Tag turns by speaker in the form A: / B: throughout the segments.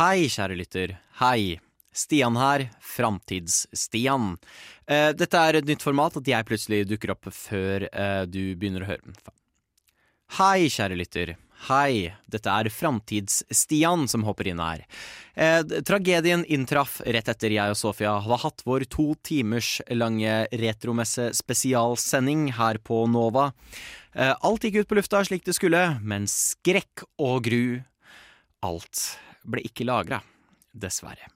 A: Hei, kjære lytter. Hei. Stian her, Framtids-Stian. Eh, dette er et nytt format at jeg plutselig dukker opp før eh, du begynner å høre. Hei, kjære lytter. Hei, dette er Framtids-Stian som hopper inn her. Eh, tragedien inntraff rett etter jeg og Sofia hadde hatt vår to timers lange retromesse-spesialsending her på Nova. Eh, alt gikk ut på lufta slik det skulle, men skrekk og gru Alt ble ikke lagra, dessverre.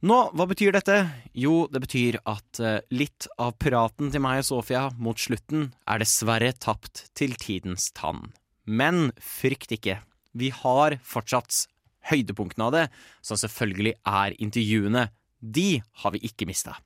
A: Nå, hva betyr dette? Jo, det betyr at uh, litt av praten til meg og Sofia mot slutten er dessverre tapt til tidens tann. Men frykt ikke, vi har fortsatt høydepunktene av det, som selvfølgelig er intervjuene. De har vi ikke mista.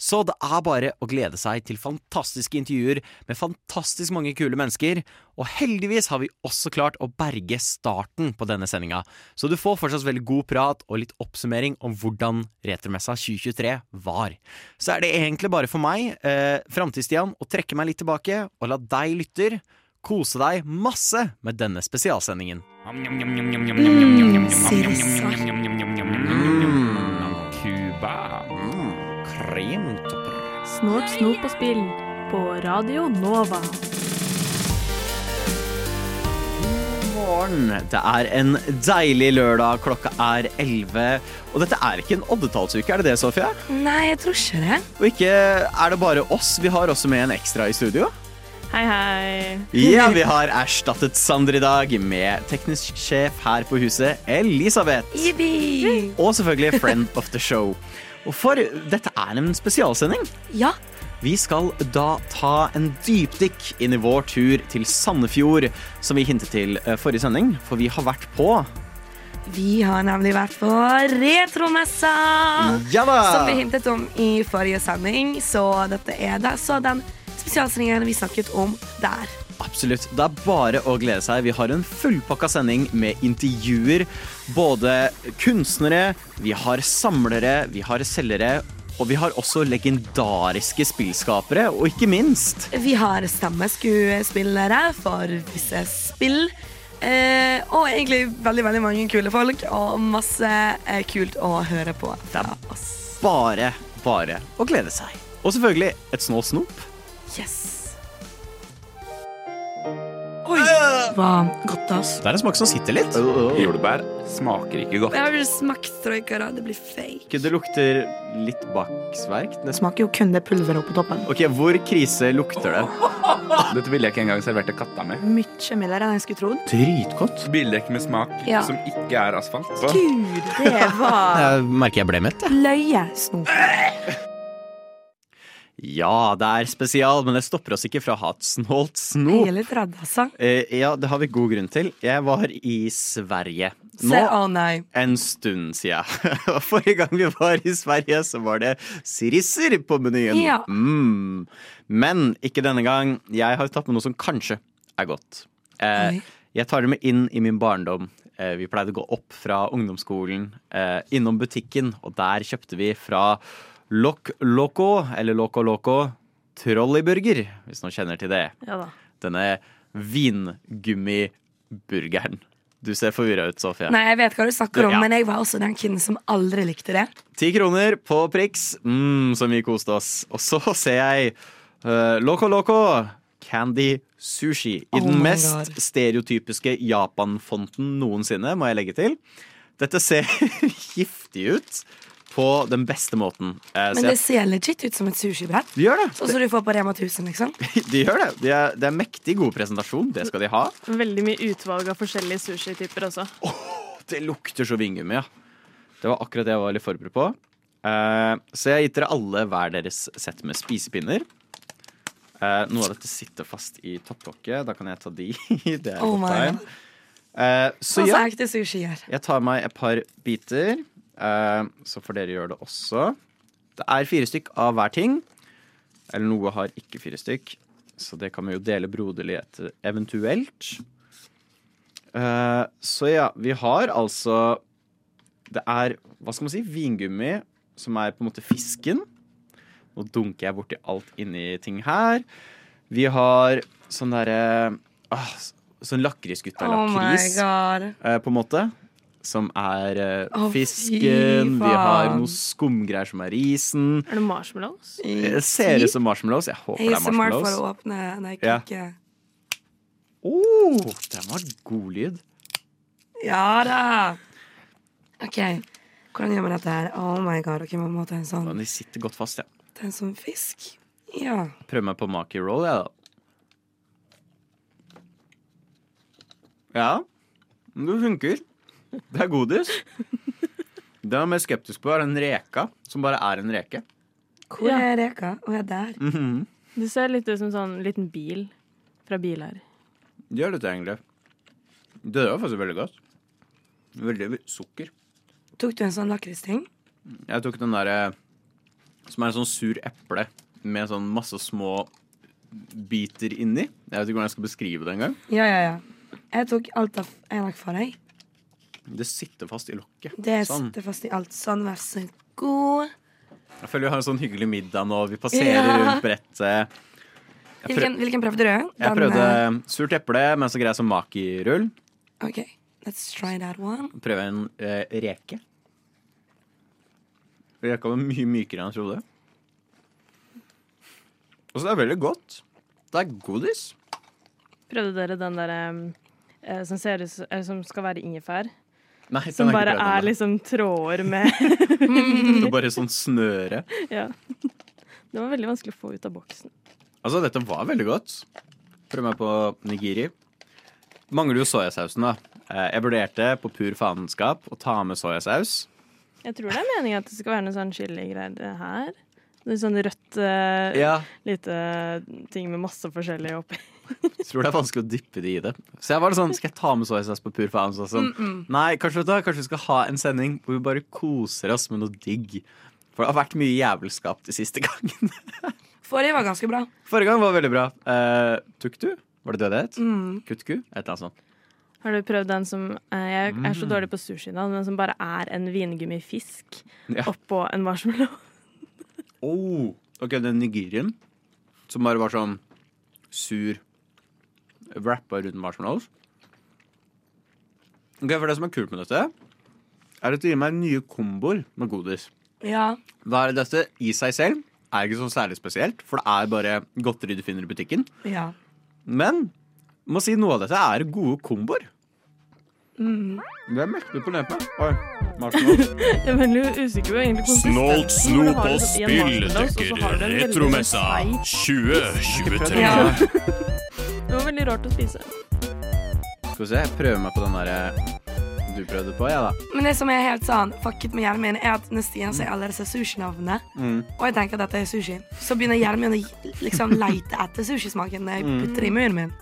A: Så det er bare å glede seg til fantastiske intervjuer med fantastisk mange kule mennesker, og heldigvis har vi også klart å berge starten på denne sendinga, så du får fortsatt veldig god prat og litt oppsummering om hvordan Retromessa 2023 var. Så er det egentlig bare for meg, eh, Framtidsstian, å trekke meg litt tilbake og la deg lytter kose deg masse med denne spesialsendingen.
B: Mm,
A: kremtopper.
C: Snort, snop og spill på Radio Nova.
A: morgen. Det er en deilig lørdag, klokka er 11. Og dette er ikke en oddetallsuke, er det det, Sofie?
B: Nei, jeg tror ikke det.
A: Og ikke er det bare oss, vi har også med en ekstra i studio.
C: Hei, hei.
A: Ja, vi har erstattet Sander i dag med teknisk sjef her på huset, Elisabeth.
B: Yippie.
A: Og selvfølgelig friend of the show. For dette er en spesialsending.
B: Ja,
A: Vi skal da ta en dypdykk inn i vår tur til Sandefjord, som vi hintet til eh, forrige sending, for vi har vært på
B: vi har nemlig vært på retromessa.
A: Ja da!
B: Som vi hintet om i forrige sending, så dette er det. Så den spesialsendingen vi snakket om der.
A: Absolutt. Det er bare å glede seg. Vi har en fullpakka sending med intervjuer. Både kunstnere, vi har samlere, vi har selgere. Og vi har også legendariske spillskapere, og ikke minst
B: Vi har stemmeskuespillere for visse spill. Eh, og egentlig veldig veldig mange kule folk, og masse eh, kult å høre på fra oss.
A: bare, bare å glede seg. Og selvfølgelig et snå snop.
B: Yes. Oi, hva godt, ass.
A: Det er en smak som sitter litt.
D: Jordbær smaker ikke godt.
B: Jeg har vel smakt troika. Det blir fake.
A: Det lukter litt baksverk.
B: Det smaker jo kun det pulveret på toppen.
A: Ok, Hvor krise lukter det?
D: Dette ville jeg ikke engang servert til katta mi.
B: Mye mildere enn jeg skulle trodd.
A: Dritgodt.
D: Bildekk med smak
B: Ja.
D: som ikke er asfalt.
B: Gud, det var
A: Jeg merker jeg ble mett. jeg.
B: løyesnop.
A: Ja, det er spesial, men det stopper oss ikke fra å ha et snålt snop.
B: Hele altså.
A: Eh, ja, det har vi god grunn til. Jeg var i Sverige.
B: Se,
A: Nå
B: å nei.
A: en stund siden. Forrige gang vi var i Sverige, så var det sirisser på menyen.
B: Ja.
A: Mm. Men ikke denne gang. Jeg har tatt med noe som kanskje er godt. Eh, jeg tar det med inn i min barndom. Eh, vi pleide å gå opp fra ungdomsskolen, eh, innom butikken, og der kjøpte vi fra Loc Loco, eller Loco Loco, trolleyburger, hvis noen kjenner til det.
C: Ja da.
A: Denne vingummiburgeren. Du ser forvirra ut, Sofie.
B: Nei, jeg vet hva du snakker om,
A: Ja.
B: men jeg var også den kiden som aldri likte det.
A: Ti kroner på Prix. Mm, så mye koste oss. Og så ser jeg uh, Loco Loco Candy Sushi. I
B: Oh
A: den mest
B: God.
A: stereotypiske Japan-fonten noensinne, må jeg legge til. Dette ser giftig ut på den beste måten. Eh, så
B: Men det
A: jeg,
B: ser legit ut som et sushibrett.
A: de gjør det.
B: Sånn som du får på Rema 1000, liksom.
A: De gjør det. Det er, de er mektig god presentasjon. Det skal de ha.
C: Veldig mye utvalg av forskjellige sushityper også.
A: Det lukter så vingummi, ja. Det var akkurat det jeg var litt forberedt på. Eh, så jeg har gitt dere alle hver deres sett med spisepinner. Eh, noe av dette sitter fast i topplokket. Da kan jeg ta de. det er
B: Oh
A: godt tegn. Eh, så
B: Sånn
A: ja, jeg tar meg et par biter. Eh, så får dere gjøre det også. Det er fire stykk av hver ting. Eller noe har ikke fire stykk. Så det kan vi jo dele broderlig etter eventuelt. Eh, så ja, vi har altså Det er, hva skal man si, vingummi, som er på en måte fisken. Nå dunker jeg borti alt inni ting her. Vi har sånn derre ah, Sånn lakrisgutta
B: Oh
A: lakris, eh, på en måte. Som er
B: uh, oh,
A: fisken. Vi har noe skumgreier som er risen.
C: Er det marshmallows?
A: Det ser ut som marshmallows. Jeg håper det er
B: marshmallows. for å åpne Nei,
A: Ja.
B: ikke.
A: Oh, den var god lyd.
B: Ja da! OK, hvordan gjør man dette her? Oh my god, ok, man må ta en sånn,
A: Men de sitter godt fast, ja.
B: ta en sånn fisk. Ja.
A: Prøv meg på maki roll, jeg, da. Ja, det funker. Det er godis. Det jeg er mer skeptisk på, er den reka, som bare er en reke.
B: Hvor
C: Ja.
B: er reka? Å, ja, der.
A: Mhm.
C: Det ser litt ut som en sånn liten bil fra bil her.
A: Det gjør dette egentlig. Det var faktisk veldig godt. Veldig sukker.
B: Tok du en sånn lakristing?
A: Jeg tok den derre som er en sånn sur eple med sånn masse små biter inni. Jeg vet ikke hvordan jeg skal beskrive det engang.
B: Ja, ja, ja. Jeg tok alt av en lakk for deg.
A: Det sitter fast i lokket.
B: Det
A: Sånn.
B: sitter fast i alt. Sånn, vær så god.
A: Jeg føler vi har en sånn hyggelig middag nå. Vi passerer
B: Ja.
A: rundt brettet. Jeg, prøv,
B: Hvilken, hvilken prøvde du?
A: jeg
B: Den,
A: prøvde
B: eh,
A: surt eple med så grei som makirull.
B: OK, let's try that one.
A: Prøve en uh, reke. Reka var mye mykere enn jeg trodde. Og så er det veldig godt. Det er godis.
C: Prøvde dere den der eh, som, ser som skal være ingefær?
A: Nei,
C: Som bare er liksom tråder med
A: Det er bare sånn snøre.
C: Ja. Det var veldig vanskelig å få ut av boksen.
A: Altså, dette var veldig godt. Prøv meg på nigiri. Mangler jo soyasausen, da. Eh, Jeg vurderte på pur faenskap å ta med soyasaus.
C: Jeg tror det er meningen at det skal være noe sånn chiligreier her. Noe sånn rødt eh,
A: Ja,
C: lite ting med masse forskjellig oppi.
A: Jeg tror det er vanskelig å dyppe det i det. Så jeg var sånn, skal jeg ta med soyasaus på pur faen? Mm -mm. Nei, kanskje, vet du kanskje vi skal ha en sending hvor vi bare koser oss med noe digg. For det har vært mye jævelskap de siste gangene.
B: Forrige var ganske bra.
A: Forrige gang var veldig bra. Uh, Tuktu? Var det det det het?
B: Mm.
A: Kutku? Et eller annet sånt.
C: Har du prøvd den som eh, Jeg er så
A: Mm.
C: dårlig på sushi, da, men som bare er en vingummifisk
A: Ja.
C: oppå en marshmallow?
A: Oh, ok, den nigirien som bare var sånn sur Wrappa rundt marshmallows. Ok, for Det som er kult med dette, er at det gir meg nye komboer med godis.
B: Ja.
A: Hva er dette i seg selv? Er ikke så særlig spesielt, for det er bare godteri du finner i butikken.
B: ja.
A: Men må si noe av dette er gode komboer.
B: Mm.
A: Det er mektig på neppet. Oi, marshmallows.
C: Jeg er veldig usikker på egentlig
E: Snålt snop og spill dekker Retromessa
C: seig-
E: 2023.
B: Ja.
C: Veldig rart å spise.
A: Skal vi se, jeg prøver meg på den derre du prøvde på, jeg, da.
B: Men det som er helt sånn fucket med hjernen min, er at når Stian sier alle disse sushinavnene,
A: Mm.
B: og jeg tenker at dette er sushi, så begynner min å liksom leite etter sushismaken når jeg
A: Mm.
B: putter det i munnen min.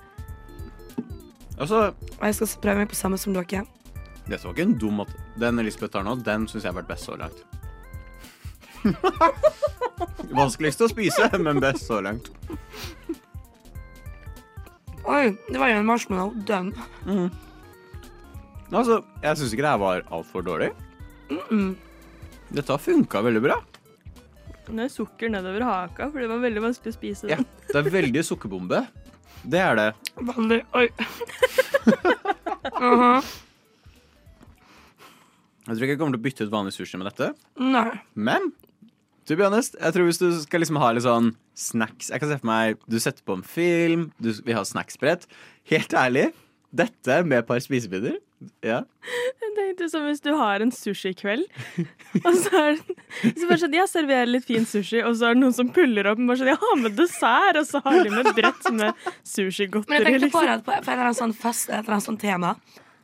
A: Altså,
B: Og jeg skal prøve meg på samme som dere.
A: Dette var ikke en dum måte. Den Elisabeth tar nå, den syns jeg har vært best så langt. Vanskeligst å spise, men best så langt.
B: Oi, det var jo en marshmallow. Dønn.
A: Altså, jeg syns ikke det her var altfor dårlig. Dette har funka veldig bra.
C: Det er sukker nedover haka, for det var veldig vanskelig å spise. den. Ja.
A: Det er veldig sukkerbombe. Det er det.
B: Vanlig. Oi. Aha.
A: Jeg tror ikke jeg kommer til å bytte ut vanlig sushi med dette.
B: Nei.
A: Men to be honest, jeg tror hvis du skal liksom ha litt sånn snacks Jeg kan se for meg du setter på en film, du vil ha snacksbrett. Helt ærlig, dette med et par spisebiter ja.
C: Jeg tenkte som hvis du har en sushikveld, og så er det så bare sånn, jeg serverer litt fin sushi, og så er det noen som puller opp bare sånn, jeg har med dessert, og så har de med brett med
B: Men jeg tenkte på
C: Liksom.
B: det at på på en eller annen sånn fest et eller annet sånt tema,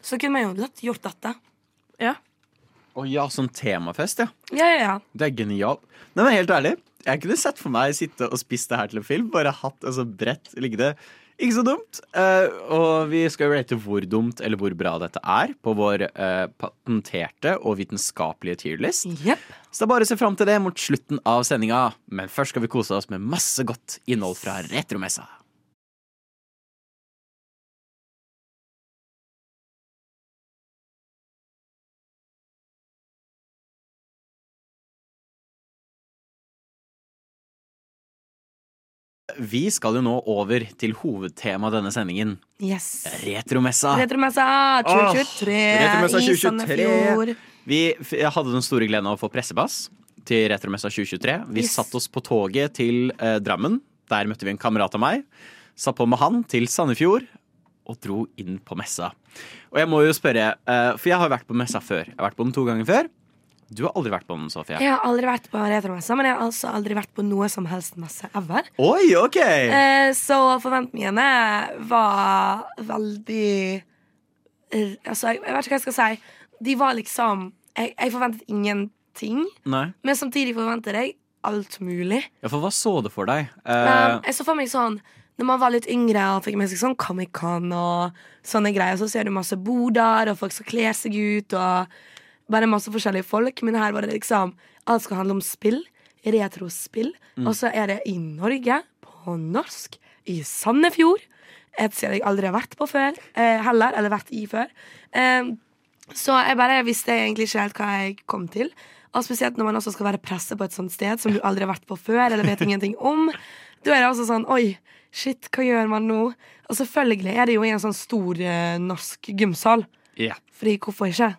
B: så kunne man jo gjort dette.
C: Ja.
A: Å ja, sånn temafest, ja.
B: Ja, ja, ja.
A: Det er genialt. Nei, men helt ærlig, jeg kunne sett for meg sitte og spist det her til en film. Bare hatt altså, bredt liggende. Ikke så dumt. Uh, og vi skal rate hvor dumt eller hvor bra dette er på vår uh, patenterte og vitenskapelige tierlist.
B: Yep.
A: Så det er bare å se fram til det mot slutten av sendinga. Men først skal vi kose oss med masse godt innhold fra Retromessa. Vi skal jo nå over til hovedtemaet denne sendingen.
B: Yes.
A: Retromessa.
B: Retromessa 2023
A: Retromessa
B: i
A: 2023.
B: Sandefjord.
A: Vi jeg hadde den store gleden av å få pressepass til Retromessa 2023. Vi
B: Yes.
A: satte oss på toget til eh, Drammen. Der møtte vi en kamerat av meg. Satt på med han til Sandefjord og dro inn på messa. Og jeg må jo spørre, eh, for jeg har vært på messa før. Jeg har vært på den to ganger før. Du har aldri vært på den, Sofie.
B: Jeg har aldri vært på retromessa, men jeg har altså aldri vært på noe som helst messe ever.
A: Oi, OK!
B: Eh, så forventningene var veldig eh, Altså, jeg, jeg vet ikke hva jeg skal si. De var liksom Jeg, jeg forventet ingenting,
A: Nei.
B: men samtidig forventet jeg alt mulig.
A: Ja, for hva så du for deg?
B: Um,
A: Eh,
B: jeg så for meg sånn Når man var litt yngre og fikk med seg sånn Comic-Con og sånne greier, så ser du masse boder og folk som kler seg ut, og bare masse forskjellige folk. Men her var det liksom Alt skal handle om spill. Retrospill.
A: Mm.
B: Og så er det i Norge, på norsk, i Sandefjord. Et sted jeg aldri har vært på før, eh, heller. Eller vært i før. Eh, så jeg bare visste egentlig ikke helt hva jeg kom til. Og spesielt når man også skal være presse på et sånt sted som du aldri har vært på før, eller vet ingenting om. Da er det også sånn Oi, shit, hva gjør man nå? Og selvfølgelig er det jo i en sånn stor eh, norsk gymsal.
A: Yeah.
B: Fordi hvorfor ikke?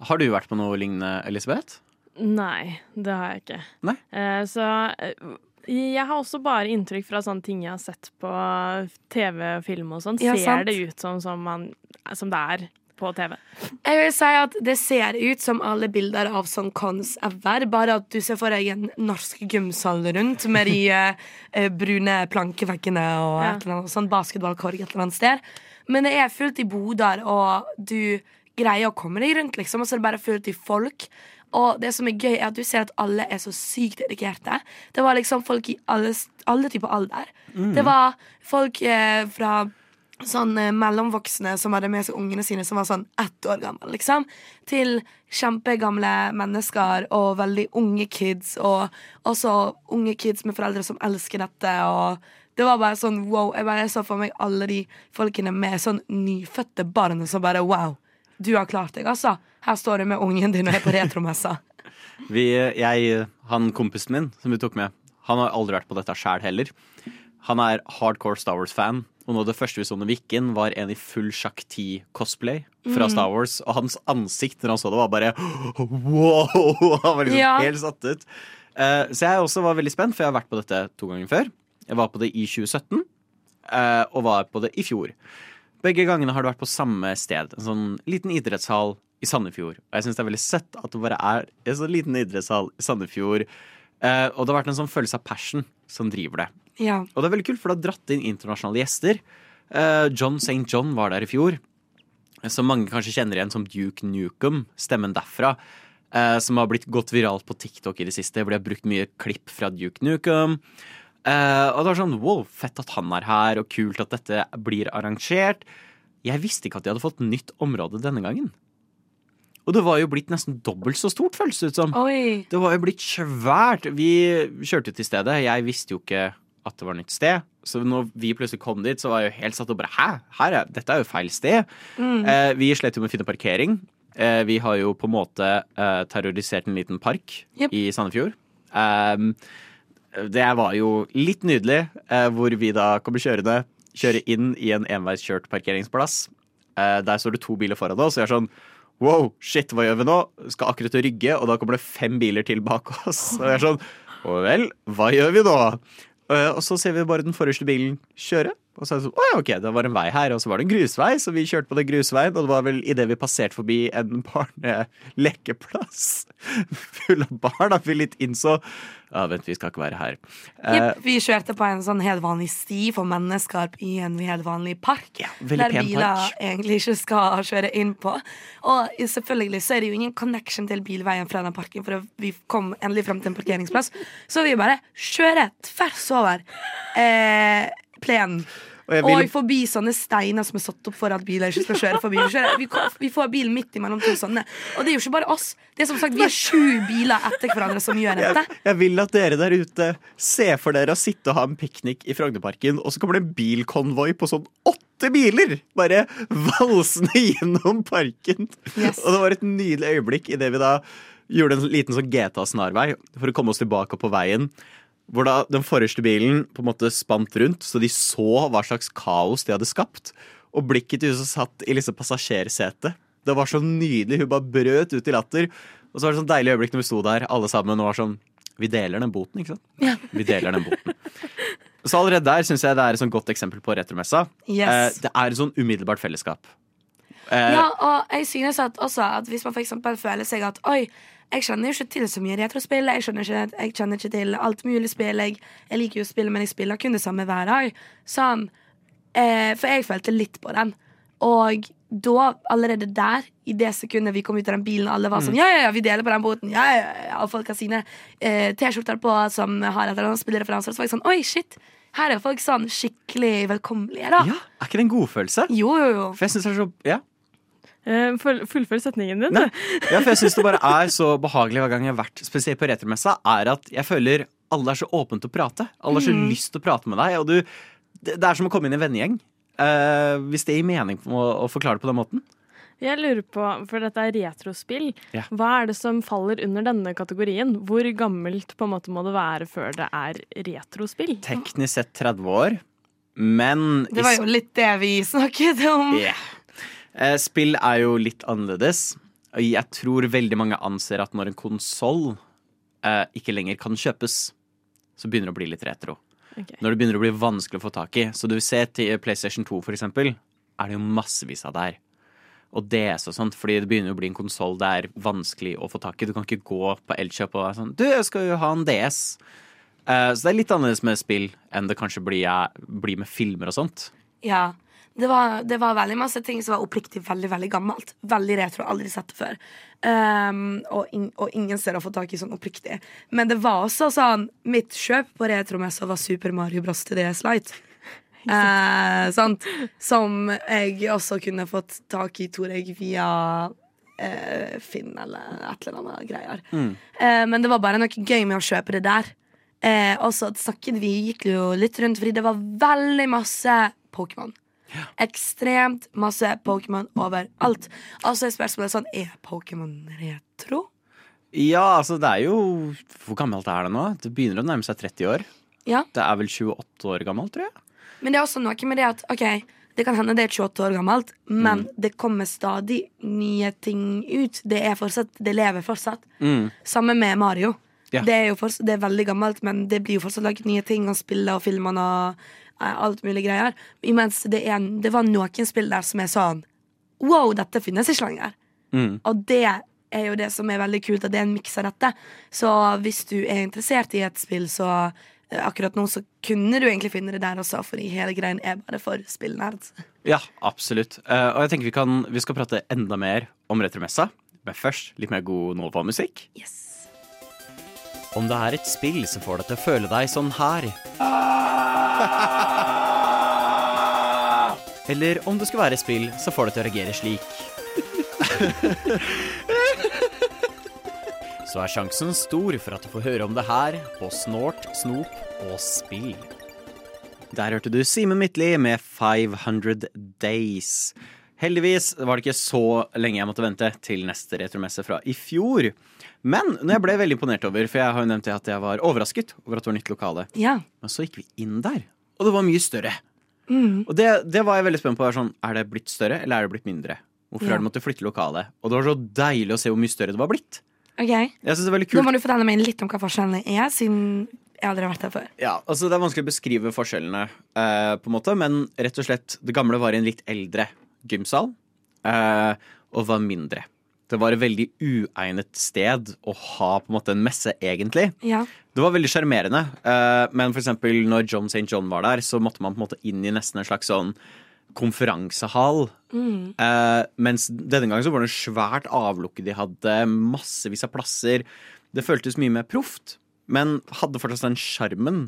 A: Har du vært på noe lignende, Elisabeth?
C: Nei, det har jeg ikke.
A: Nei?
C: Eh, så eh, jeg har også bare inntrykk fra sånne ting jeg har sett på TV og film og sånn.
B: Ja,
C: Ser
B: sant.
C: det ut som, som, man, som det er på TV?
B: Jeg vil si at Det ser ut som alle bilder av sånn cons ever, bare at du ser for deg en norsk gymsal rundt med de eh, eh, brune plankeveggene og
C: Ja.
B: et eller annet sånn basketballkorg et eller annet sted. Men det er fullt i boder, og du greier å komme deg rundt, liksom, og så er det bare fullt i folk. Og det som er gøy, er at du ser at alle er så sykt dedikerte. Det var liksom folk i alle, alle typer alder. Det var folk eh, fra sånn eh, mellomvoksne som hadde med seg ungene sine som var sånn ett år gammel, liksom, til kjempegamle mennesker og veldig unge kids, og også unge kids med foreldre som elsker dette, og det var bare sånn wow. Jeg bare så for meg alle de folkene med sånn nyfødte barn som bare wow. Du har klart deg, altså. Her står du med ungen din og er på retromessa.
A: Vi, jeg, han kompisen min som vi tok med, han har aldri vært på dette sjæl heller. Han er hardcore Star Wars-fan, og noe av det første vi så når vi gikk inn, var en i full Sjakk 10-cosplay fra Star Wars, og hans ansikt når han så det, var bare wow! Han var liksom
B: Ja.
A: helt satt ut. Uh, så jeg også var veldig spent, for jeg har vært på dette to ganger før. Jeg var på det i 2017, uh, og var på det i fjor. Begge gangene har det vært på samme sted. En sånn liten idrettshall i Sandefjord. Og jeg syns det er veldig søtt at det bare er en sånn liten idrettshall i Sandefjord. Eh, og det har vært en sånn følelse av passion som driver det.
B: Ja.
A: Og det er veldig kult, for det har dratt inn internasjonale gjester. Eh, John St. John var der i fjor. Som mange kanskje kjenner igjen som Duke Nukem, stemmen derfra. eh, som har blitt gått viralt på TikTok i det siste, hvor de har brukt mye klipp fra Duke Nukem. Eh, og det var sånn wow, fett at han er her, og kult at dette blir arrangert. Jeg visste ikke at de hadde fått nytt område denne gangen. Og det var jo blitt nesten dobbelt så stort, føles det ut som.
B: Oi.
A: Det var jo blitt svært. Vi kjørte til stedet. Jeg visste jo ikke at det var nytt sted. Så når vi plutselig kom dit, så var jeg jo helt satt og bare Hæ? Her er, dette er jo feil sted. Eh, vi slet jo med å finne parkering. Uh, vi har jo på en måte terrorisert en liten park
B: yep.
A: i Sandefjord. Um, det var jo litt nydelig, eh, hvor vi da kommer kjørende, kjører inn i en enveiskjørt parkeringsplass. Eh, der står det to biler foran oss, og jeg er sånn Wow, shit, hva gjør vi nå? Skal akkurat til rygge, og da kommer det fem biler til bak oss. Og jeg er sånn Å vel, hva gjør vi nå? Eh, og så ser vi bare den forreste bilen kjøre. Og så er det sånn, å ja, ok, det var en vei her, og så var det en grusvei, så vi kjørte på den grusveien, og det var vel idet vi passerte forbi en barnelekeplass full av barn, at vi litt innså ja, vent, vi skal ikke være her. Eh,
B: Jepp, vi kjørte på en sånn helt vanlig sti for mennesker i en helt vanlig park.
A: Ja,
B: der biler egentlig ikke skal kjøre inn på. Og selvfølgelig så er det jo ingen connection til bilveien fra den parken, for vi kom endelig frem til en parkeringsplass. Så vi bare kjører tvers over eh, plenen.
A: Og vil...
B: Og, forbi sånne steiner som er satt opp for at biler ikke skal kjøre forbi. Vi, får bilen midt imellom to sånne. Og det er jo ikke bare oss. Det er som sagt Vi er sju biler etter hverandre som gjør dette.
A: jeg, jeg vil at dere der ute ser for dere å sitte og ha en piknik i Frognerparken, og så kommer det en bilkonvoi på sånn åtte biler! Bare valsende gjennom parken.
B: Yes.
A: Og det var et nydelig øyeblikk idet vi da gjorde en liten sånn GTA-snarvei for å komme oss tilbake på veien. Hvor da den forreste bilen på en måte spant rundt, så de så hva slags kaos de hadde skapt. Og blikket til hun som satt i liksom passasjersetet. Det var så nydelig. Hun bare brøt ut i latter. Og så var det sånn deilig øyeblikk når vi sto der alle sammen og var sånn Vi deler den boten, ikke sant? Ja. Vi deler den boten. Så allerede der syns jeg det er et sånn godt eksempel på retromessa.
B: Yes.
A: Eh, det er et sånn umiddelbart fellesskap. Eh,
B: Ja, og jeg synes at også at hvis man eksempel føler seg at Oi, jeg kjenner jo ikke til så mye retrospill. Jeg ikke, jeg kjenner ikke til alt mulig spill. Jeg, jeg liker jo å spille, men jeg spiller kun det samme hver dag. Sånn, eh, for jeg følte litt på den. Og da, allerede der, i det sekundet vi kom ut av den bilen, alle var sånn Ja, ja, ja, vi deler på den boten. Ja, ja, ja. Og folk har sine eh, T-skjorter på som har et eller annet spillreferanser. Så var jeg sånn Oi, shit. Her er folk sånn skikkelig velkommelige, da.
A: ja, Er ikke det en godfølelse?
B: Jo, jo, jo.
A: For jeg synes det er så Ja,
C: Fullfør setningen din, du.
A: Ja, for jeg syns det bare er så behagelig hver gang jeg har vært spesielt på retromessa, er at jeg føler alle er så åpne til å prate. Alle har så lyst til å prate med deg. Og du, det, det er som å komme inn i en vennegjeng. Uh, hvis det gir mening å, å forklare det på den måten.
C: Jeg lurer på, for dette er retrospill,
A: Ja.
C: hva er det som faller under denne kategorien? Hvor gammelt på en måte må det være før det er retrospill?
A: Teknisk sett 30 år, men
B: Det var jo litt det vi snakket om.
A: Yeah. Eh, Spill er jo litt annerledes. Jeg tror veldig mange anser at når en konsoll eh, ikke lenger kan kjøpes, så begynner det å bli litt retro.
C: Okay.
A: Når det begynner å bli vanskelig å få tak i. Så du ser til PlayStation 2 for eksempel, er det jo massevis av der. Og DS og sånt, fordi det begynner å bli en konsoll det er vanskelig å få tak i. Du kan ikke gå på Elkjøp og være sånn Du, jeg skal jo ha en DS. Eh, så det er litt annerledes med spill enn det kanskje blir, blir med filmer og sånt.
B: Ja. Det var, det var veldig masse ting som var oppriktig veldig veldig gammelt. Veldig retro. Aldri sett det før. Um, og, in, og ingen steder å få tak i sånn oppriktig. Men det var også sånn Mitt kjøp på retromessa var Super Mario Bros. til DS Light. Uh, sant? Som jeg også kunne fått tak i, tror jeg, via uh, Finn eller et eller annet greier. Eh, men det var bare noe gøy med å kjøpe det der. Eh, og så snakket vi gikk jo litt rundt, fordi det var veldig masse Pokémon. Ekstremt masse Pokémon overalt. Altså er spørsmålet sånn Er Pokémon retro?
A: Ja, altså det er jo Hvor gammelt er det nå? Det begynner å nærme seg 30 år.
B: Ja.
A: Det er vel 28 år gammelt, tror jeg.
B: Men det er også noe med det at Ok, det kan hende det er 28 år gammelt, men det kommer stadig nye ting ut. Det er fortsatt Det lever fortsatt.
A: Mm.
B: Samme med Mario.
A: Ja.
B: Det, er jo fortsatt, det er veldig gammelt, men det blir jo fortsatt laget nye ting. Og spiller og filmer og alt mulig greier. Imens det, en, det var noen spill der som er sånn Wow, dette finnes ikke lenger.
A: Mm.
B: Og det er jo det som er veldig kult, at det er en miks av dette. Så hvis du er interessert i et spill, så eh, akkurat nå så kunne du egentlig finne det der også, fordi hele greien er bare for spillnerd.
A: Ja, absolutt. Uh, og jeg tenker vi, kan, vi skal prate enda mer om retromessa. Men først litt mer god Nova-musikk.
B: Yes.
A: Om det er et spill som får deg til å føle deg sånn her Eller om det skulle være et spill som får deg til å reagere slik. Så er sjansen stor for at du får høre om det her på Snort, Snop og Spill. Der hørte du Simen Midtli med 500 Days. Heldigvis var det ikke så lenge jeg måtte vente til neste retromesse fra i fjor. Men når jeg ble veldig imponert over, for jeg har jo nevnt det at jeg var overrasket over at det var nytt lokale,
B: Ja.
A: men så gikk vi inn der, og det var mye større.
B: Mm.
A: Og det, det var jeg veldig spent på. Er, sånn, er det blitt større, eller er det blitt mindre? Hvorfor
B: Ja.
A: har de måttet flytte lokalet? Og det var så deilig å se hvor mye større det var blitt.
B: Ok,
A: Jeg synes det er veldig kult.
B: Nå må du fortelle meg litt om hva forskjellene er, siden jeg aldri har vært der før.
A: Ja, altså Det er vanskelig å beskrive forskjellene, eh, på en måte, men rett og slett, det gamle var i en litt eldre gymsal, eh, og var mindre. Det var et veldig uegnet sted å ha på en måte en messe, egentlig.
B: Ja.
A: Det var veldig sjarmerende, eh, men for eksempel når John St. John var der, så måtte man på en måte inn i nesten en slags sånn konferansehall. Mm. mens denne gangen så var det svært avlukke de hadde, massevis av plasser. Det føltes mye mer proft, men hadde fortsatt den sjarmen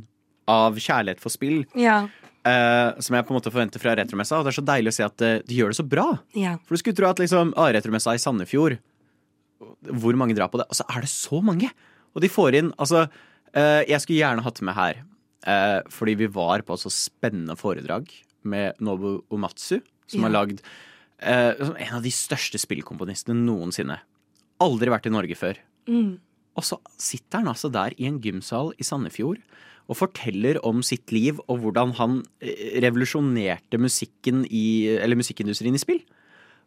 A: av kjærlighet for spill
B: Ja.
A: Eh, som jeg på en måte forventer fra retromessa. Og det er så deilig å se at uh, de gjør det så bra.
B: ja.
A: For du skulle tro at liksom, ah, retromessa i Sandefjord Hvor mange drar på det? Og så er det så mange! Og de får inn Altså, uh, jeg skulle gjerne hatt med her, fordi vi var på et så spennende foredrag med Nobu Omatsu, som
B: Ja.
A: har lagd en av de største spillkomponistene noensinne. Aldri vært i Norge før.
B: Mm.
A: Og så sitter han altså der i en gymsal i Sandefjord og forteller om sitt liv og hvordan han eh, revolusjonerte musikken i, eller musikkindustrien i spill.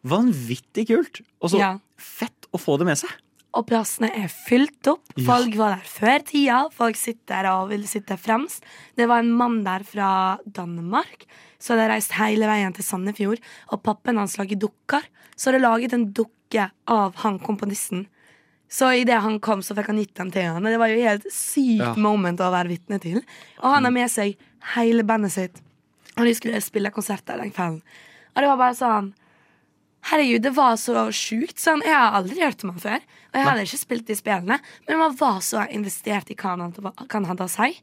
A: Vanvittig kult! Og så
B: Ja.
A: fett å få det med seg.
B: Og plassene er fylt opp. Folk var der før tida. Folk sitter og vil sitte fremst. Det var en mann der fra Danmark så hadde reist hele veien til Sandefjord. Og pappen hans lager dukker. Så hadde laget en dukke av han komponisten. Så idet han kom, så fikk han gitt den til han. Det var jo helt sykt
A: Ja.
B: moment å være vitne til. Og han har med seg hele bandet sitt. Og de skulle spille konsert der den kvelden. Og det var bare sånn Herregud, det var så sjukt. Sånn, jeg har aldri hørt om han før. Og jeg hadde ikke spilt de spillene, men man var så investert i hva han hadde, hva han hadde å si.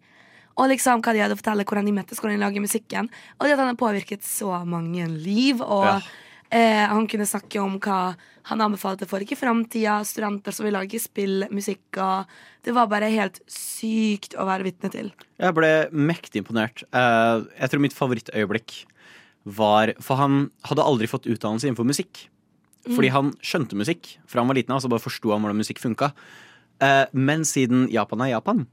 B: Og liksom hva de hadde å fortelle, hvordan de møttes, hvordan de lager musikken. Og det at han har påvirket så mange liv. Og
A: Ja.
B: Eh, han kunne snakke om hva han anbefalte for ikke framtida, studenter som vil lage spill, musikk og Det var bare helt sykt å være vitne til.
A: Jeg ble mektig imponert. Eh, jeg tror mitt favorittøyeblikk var For han hadde aldri fått utdannelse innenfor musikk. Fordi han skjønte musikk fra han var liten av, så bare forsto han hvordan musikk funka. Eh, men siden Japan er Japan,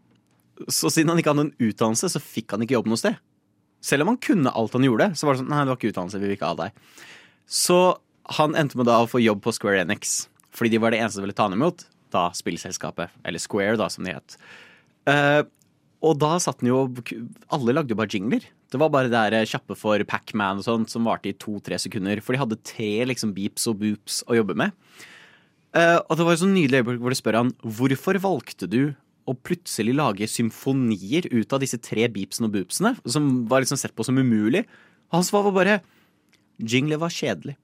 A: så siden han ikke hadde en utdannelse, så fikk han ikke jobb noe sted. Selv om han kunne alt han gjorde, så var det sånn Nei, du har ikke utdannelse, vi vil ikke ha deg. Så han endte med da å få jobb på Square Enix, fordi de var det eneste som ville ta han imot. Da spillselskapet. Eller Square, da, som de het. Uh, og da satt han jo Alle lagde jo bare jingler. Det var bare det der kjappe for Pac-Man og sånt som varte i to-tre sekunder. For de hadde tre liksom beeps og boops å jobbe med. Uh, og det var jo så nydelig øyeblikk hvor de spør han hvorfor valgte du å plutselig lage symfonier ut av disse tre beepsene og boopsene, som var liksom sett på som umulig. Og hans svar var bare Jingler var kjedelig.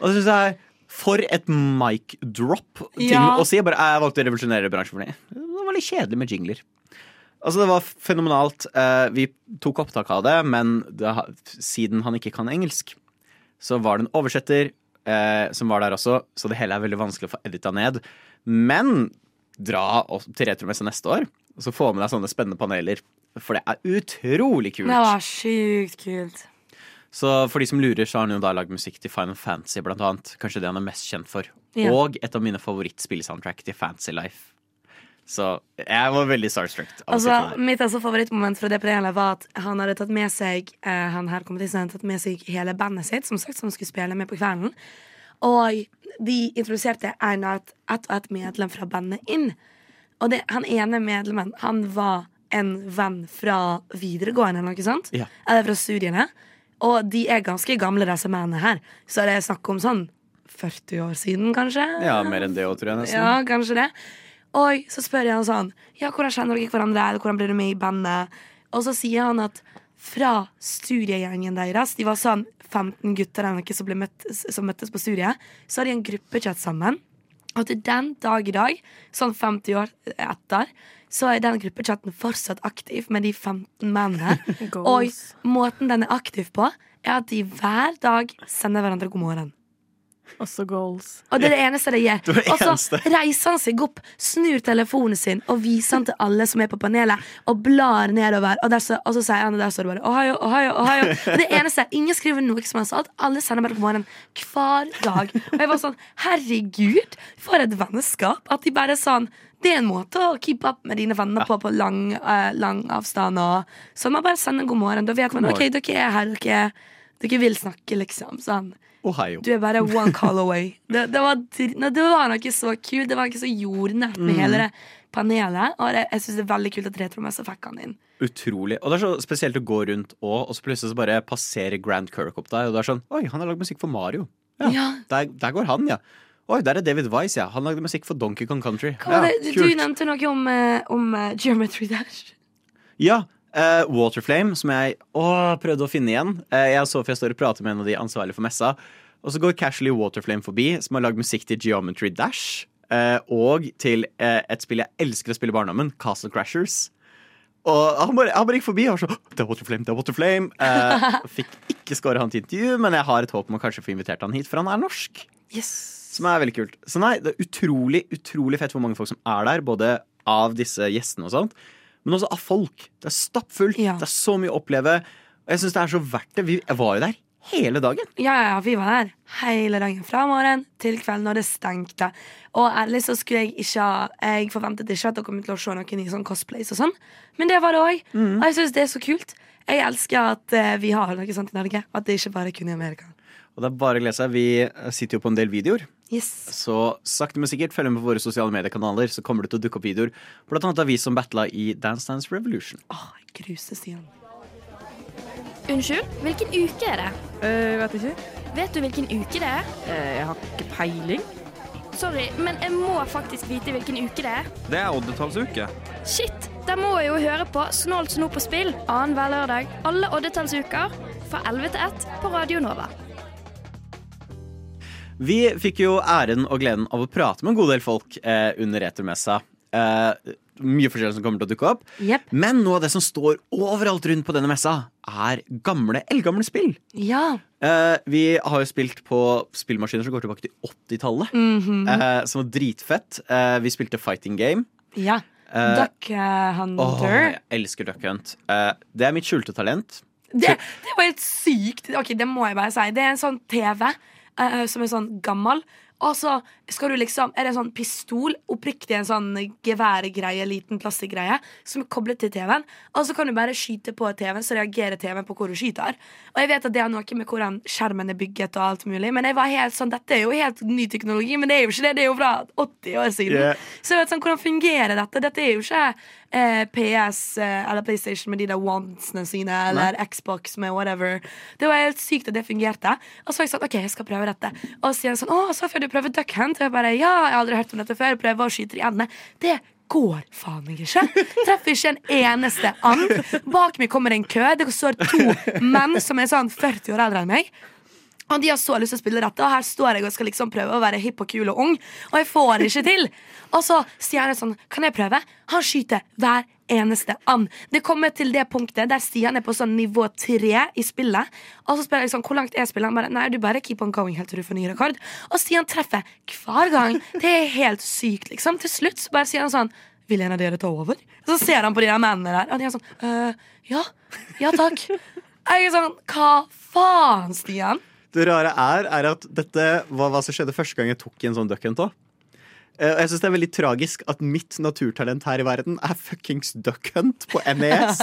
A: og det synes jeg For et mic drop-ting
B: Ja.
A: å si. Jeg, bare, jeg valgte å revolusjonere bransjen for det. Det var litt kjedelig med jingler. Altså, det var fenomenalt. Eh, vi tok opptak av det, men det, siden han ikke kan engelsk, så var det en oversetter eh, som var der også, så det hele er veldig vanskelig å få edita ned. Men dra til Retromessa neste år, og så få med deg sånne spennende paneler. For det er utrolig kult.
B: Det var sjukt kult.
A: Så for de som lurer, så har han jo da lagd musikk til Final Fantasy, blant annet. Kanskje det han er mest kjent for.
B: Ja.
A: Og et av mine favorittspillesoundtrack til Fantasy Life. Så jeg var veldig starstruck.
B: Altså, mitt altså favorittmoment fra det på det hele var at han hadde tatt med seg eh, Han her komponisten hadde tatt med seg hele bandet sitt, som sagt, som skulle spille med på kvelden. Og de introduserte en av et, et og et medlem fra bandet inn. Og det, han ene medlemmen, han var en venn fra videregående eller noe sånt.
A: Ja.
B: Eller fra studiene. Og de er ganske gamle, disse mennene her. Så det er snakk om sånn 40 år siden, kanskje.
A: Ja, mer enn det òg, tror jeg nesten.
B: Ja, kanskje det. Og så spør jeg han sånn Ja, hvordan kjenner dere hverandre? Eller hvordan ble du med i bandet? Og så sier han at fra studiegjengen deres, de var sånn 15 gutter eller noe som, møtt, som møttes på studiet, så har de en gruppechat sammen. Og til den dag i dag, sånn 50 år etter, så er den gruppechatten fortsatt aktiv med de 15 mennene. og måten den er aktiv på, er at de hver dag sender hverandre god morgen.
C: Også goals.
B: Og det er det eneste de gjør.
A: Det
B: Og så reiser han seg opp, snur telefonen sin og viser den til alle som er på panelet, og blar nedover. Og, der så, og så sier han, og der står det bare Ohio, Ohio, Ohio. Og det eneste, Ingen skriver noe som helst. Alt. Alle sender bare på morgenen hver dag. Og jeg var sånn Herregud, for et vennskap. At de bare sånn det er en måte å keep up med dine venner på på lang, uh, lang avstand. Og, så man bare sender en god morgen. Da vet man ok, dere er her, dere, dere vil snakke, liksom. Sånn.
A: Ohio.
B: Du er bare one call away. Det, det, var, Nei, det var noe så kult. Det var noe så jordnært med hele det panelet. Og det, jeg syns det er veldig kult at Retromessa fikk han inn.
A: Utrolig. Og det er så spesielt å gå rundt og, og så plutselig så bare passerer Grand Kirk opp deg, og du er sånn Oi, han har lagd musikk for Mario. Ja,
B: Ja.
A: Der, der går han, ja. Oi, der er David Wise, ja. Han lagde musikk for Donkey Kong Country. Ja,
B: det? Du, du nevnte noe om, eh, om uh, Geometry Dash.
A: Ja. Eh, Waterflame, som jeg å, prøvde å finne igjen. Uh, jeg og Sofia står og prater med en av de ansvarlige for messa. Og så går Casually Waterflame forbi, som har lagd musikk til Geometry Dash. Uh, og til et spill jeg elsker å spille i barndommen, Castle Crashers. Og han bare, han bare gikk forbi og var sånn Det er Waterflame, det er Waterflame. Uh, fikk ikke score han til intervju, men jeg har et håp om å kanskje få invitert han hit, for han er norsk.
B: Yes.
A: Som er veldig kult. Så nei, det er utrolig, utrolig fett hvor mange folk som er der. Både av disse gjestene og sånt, men også av folk. Det er stappfullt.
B: Ja.
A: Det er så mye å oppleve. Og jeg syns det er så verdt det. Vi var jo der hele dagen.
B: Ja, ja, vi var der hele dagen fra morgen til kveld når det stengte. Og ærlig så skulle jeg ikke Jeg forventet ikke at dere kom til å se noen i sånn cosplays og sånn, men det var det òg. Og jeg syns det er så kult. Jeg elsker at eh, vi har noe sånt i Norge. At det ikke bare er kun i Amerika.
A: Og det er bare å glede seg. Vi sitter jo på en del videoer.
B: Yes.
A: Så sakte, men sikkert følg med på våre sosiale mediekanaler, så kommer det til å dukke opp videoer. Blant annet av vi som battla i Dance Dance Revolution.
B: Åh, jeg gruser Stian.
E: Unnskyld, hvilken uke er det?
C: Uh, vet ikke.
E: Vet du hvilken uke det er?
C: Uh, jeg har ikke peiling.
E: Sorry, men jeg må faktisk vite hvilken uke det er.
F: Det er oddetallsuke.
E: Shit, da må jeg jo høre på Snålt snop på spill annenhver lørdag alle oddetallsuker fra 11 til 1 på Radio Nova.
A: Vi fikk jo æren og gleden av å prate med en god del folk eh, under retromessa. Eh, mye forskjellig som kommer til å dukke opp.
B: Yep.
A: Men noe av det som står overalt rundt på denne messa, er gamle, eldgamle spill.
B: Ja.
A: Eh, vi har jo spilt på spillmaskiner som går tilbake til 80-tallet.
B: Mhm.
A: eh, som var dritfett. Eh, vi spilte fighting game.
B: ja.
A: Eh,
B: Duck Hunter.
A: Åh, jeg elsker Duck Hunt. Eh, det er mitt skjulte talent.
B: Det, det var helt sykt. Ok, Det må jeg bare si. Det er en sånn TV eh, som er sånn gammel. Og så skal du liksom Er det en sånn pistol, oppriktig en sånn geværgreie, liten plastikkgreie, som er koblet til TV-en. Og så kan du bare skyte på TV-en, så reagerer TV-en på hvor du skyter. Og jeg vet at det har noe med hvordan skjermen er bygget og alt mulig, men jeg var helt sånn Dette er jo helt ny teknologi, men det er jo ikke det. Det er jo fra 80 år siden.
A: Yeah.
B: Så jeg vet sånn, hvordan fungerer dette? Dette er jo ikke eh, PS eh, eller PlayStation med de der wandsene sine, eller Xbox med whatever. Det var helt sykt at det fungerte. Og så har jeg sånn, OK, jeg skal prøve dette. Og så sier han sånn Å, Sofia, du prøver Duck Hunt? Og jeg bare Ja, jeg har aldri hørt om dette før. Prøver å skyte i endene. Det går faen meg ikke. Treffer ikke en eneste and. Bak meg kommer en kø. Det står to menn som er sånn 40 år eldre enn meg. Og de har så lyst til å spille dette, og her står jeg og skal liksom prøve å være hipp og kul og ung. Og jeg får ikke til. Og så sier han sånn, kan jeg prøve? Han skyter hver eneste and. Det kommer til det punktet der Stian er på sånn nivå tre i spillet. Og så spør jeg sånn, hvor langt er spillet? Han bare, nei, du bare keep on going helt til du får ny rekord. Og Stian treffer hver gang. Det er helt sykt, liksom. Til slutt så bare sier han sånn, vil en av dere ta over? Så ser han på de der mennene der, og de er sånn, «Øh, ja, ja takk. Jeg er sånn, hva faen, Stian?
A: Det rare er, er at dette var hva som skjedde første gang jeg tok i en sånn duck hunt òg. Eh, Og jeg synes det er veldig tragisk at mitt naturtalent her i verden er fuckings duck hunt på NES.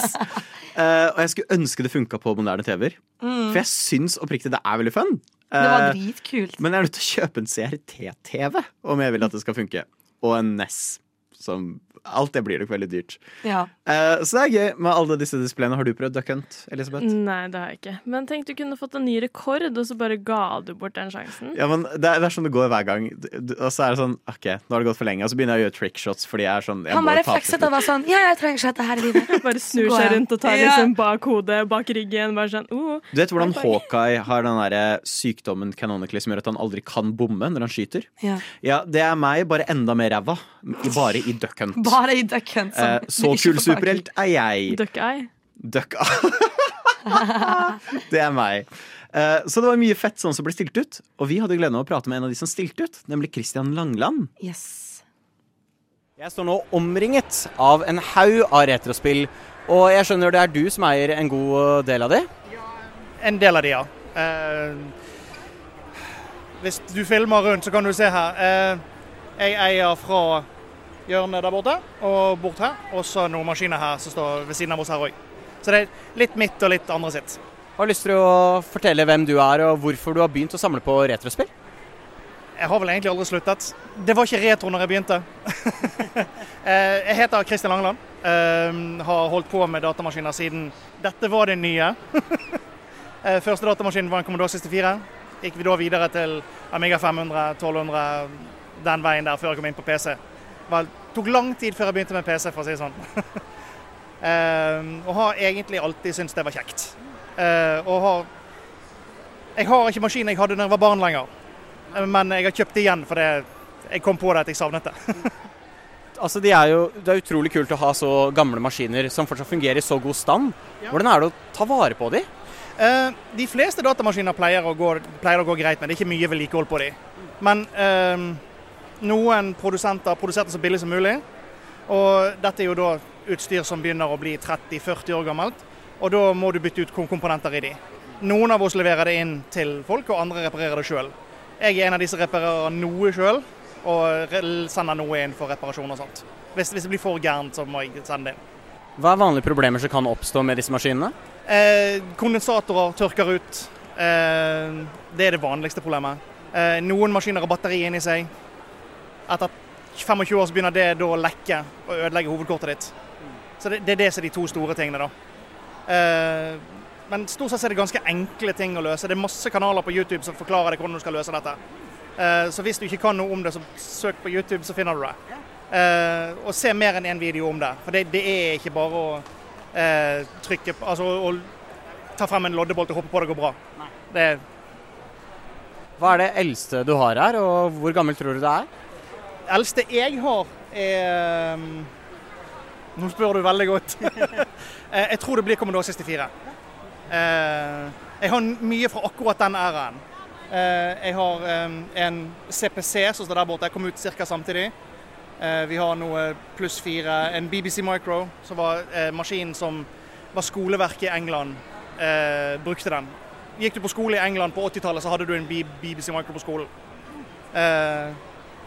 A: uh, og jeg skulle ønske det funka på moderne TV-er. For jeg syns oppriktig det er veldig fun.
B: Det var
A: Eh,
B: dritkult.
A: men jeg er nødt til å kjøpe en CRT-TV om jeg vil at det skal funke. Og en NES. Som Alt det blir nok veldig dyrt.
B: Ja.
A: Eh, så det er gøy med alle disse displayene. Har du prøvd duck hunt, Elisabeth?
C: Nei, det har jeg ikke. Men tenk du kunne fått en ny rekord, og så bare ga du bort den sjansen.
A: Ja, men det er, det er sånn det går hver gang. Du- du- Og så er det sånn OK, nå har det gått for lenge. Og så begynner jeg å gjøre trickshots fordi jeg er sånn jeg
B: Han bare flekset og var sånn Ja, jeg trenger ikke dette her i livet.
C: Bare snur seg rundt og tar liksom bak hodet, bak ryggen. Bare sånn oh.
A: Du vet hvordan Hawkeye har den der sykdommen canonically som gjør at han aldri kan bomme når han skyter?
B: Ja.
A: Ja, det er meg, bare enda mer ræva. Bare i duck hunt.
B: Bare i Duck Hunt. som
A: Eh, så superhelt er jeg.
C: Duck eye.
A: Duck Det er meg. Eh, Så det var mye fett sånn som ble stilt ut. Og vi hadde gleden av å prate med en av de som stilte ut, nemlig Christian Langland.
B: Yes.
A: Jeg står nå omringet av en haug av retrospill, og jeg skjønner det er du som eier en god del av de?
G: En del av de, ja. Eh, hvis du filmer rundt, så kan du se her. Eh, jeg eier fra hjørnet der borte og bort her, og så noen maskiner her som står ved siden av oss her òg. Så det er litt mitt og litt andre sitt.
A: Har lyst til å fortelle hvem du er, og hvorfor du har begynt å samle på retrospill?
G: Jeg har vel egentlig aldri sluttet. Det var ikke retro når jeg begynte. Eh, jeg heter Kristian Langeland. Eh, har holdt på med datamaskiner siden dette var det nye. Eh, Første datamaskinen var en Commodore 64. Gikk vi da videre til Amiga 500, 1200, den veien der før jeg kom inn på PC. Det tok lang tid før jeg begynte med PC, for å si det sånn. Eh, og har egentlig alltid syntes det var kjekt. Eh, og har Jeg har ikke maskinen jeg hadde da jeg var barn lenger. Men jeg har kjøpt det igjen fordi jeg kom på det at jeg savnet det.
A: Altså, de er jo, Det er utrolig kult å ha så gamle maskiner som fortsatt fungerer i så god stand. Hvordan er det å ta vare på de?
G: Uh, de fleste datamaskiner pleier å, gå, pleier å gå greit med. Det er ikke mye vedlikehold på de. Men eh, noen produsenter produserte så billig som mulig. Og dette er jo da utstyr som begynner å bli 30-40 år gammelt. Og da må du bytte ut komponenter i de. Noen av oss leverer det inn til folk, og andre reparerer det sjøl. Jeg er en av de som reparerer noe sjøl, og sender noe inn for reparasjon og sånt. Hvis, hvis det blir for gærent, så må jeg sende det inn.
A: Hva er vanlige problemer som kan oppstå med disse maskinene?
G: Eh, kondensatorer tørker ut. Eh, det er det vanligste problemet. Eh, noen maskiner har batteri inni seg. Etter 25 år så begynner det da å lekke og ødelegge hovedkortet ditt. Så det, det er det som er de to store tingene, da. Eh, men stort sett er det ganske enkle ting å løse. Det er masse kanaler på YouTube som forklarer deg hvordan du skal løse dette. Eh, så hvis du ikke kan noe om det, så søk på YouTube, så finner du det. Eh, og se mer enn én video om det. For det, det er ikke bare å trykke Altså å ta frem en loddebolt og håpe på det går bra. Det,
A: Hva er det eldste du har her, og hvor gammel tror du det er?
G: Eldste jeg har, er um, Nå spør du veldig godt. Eh, jeg tror det blir Commodore 64. Eh, jeg har mye fra akkurat den æraen. Eh, jeg har um, en CPC som står der borte, jeg kom ut ca. samtidig. Vi har noe pluss fire, en BBC Micro, som var maskinen som var skoleverket i England. Brukte den. Gikk du på skole i England på 80-tallet, så hadde du en BBC Micro på skolen.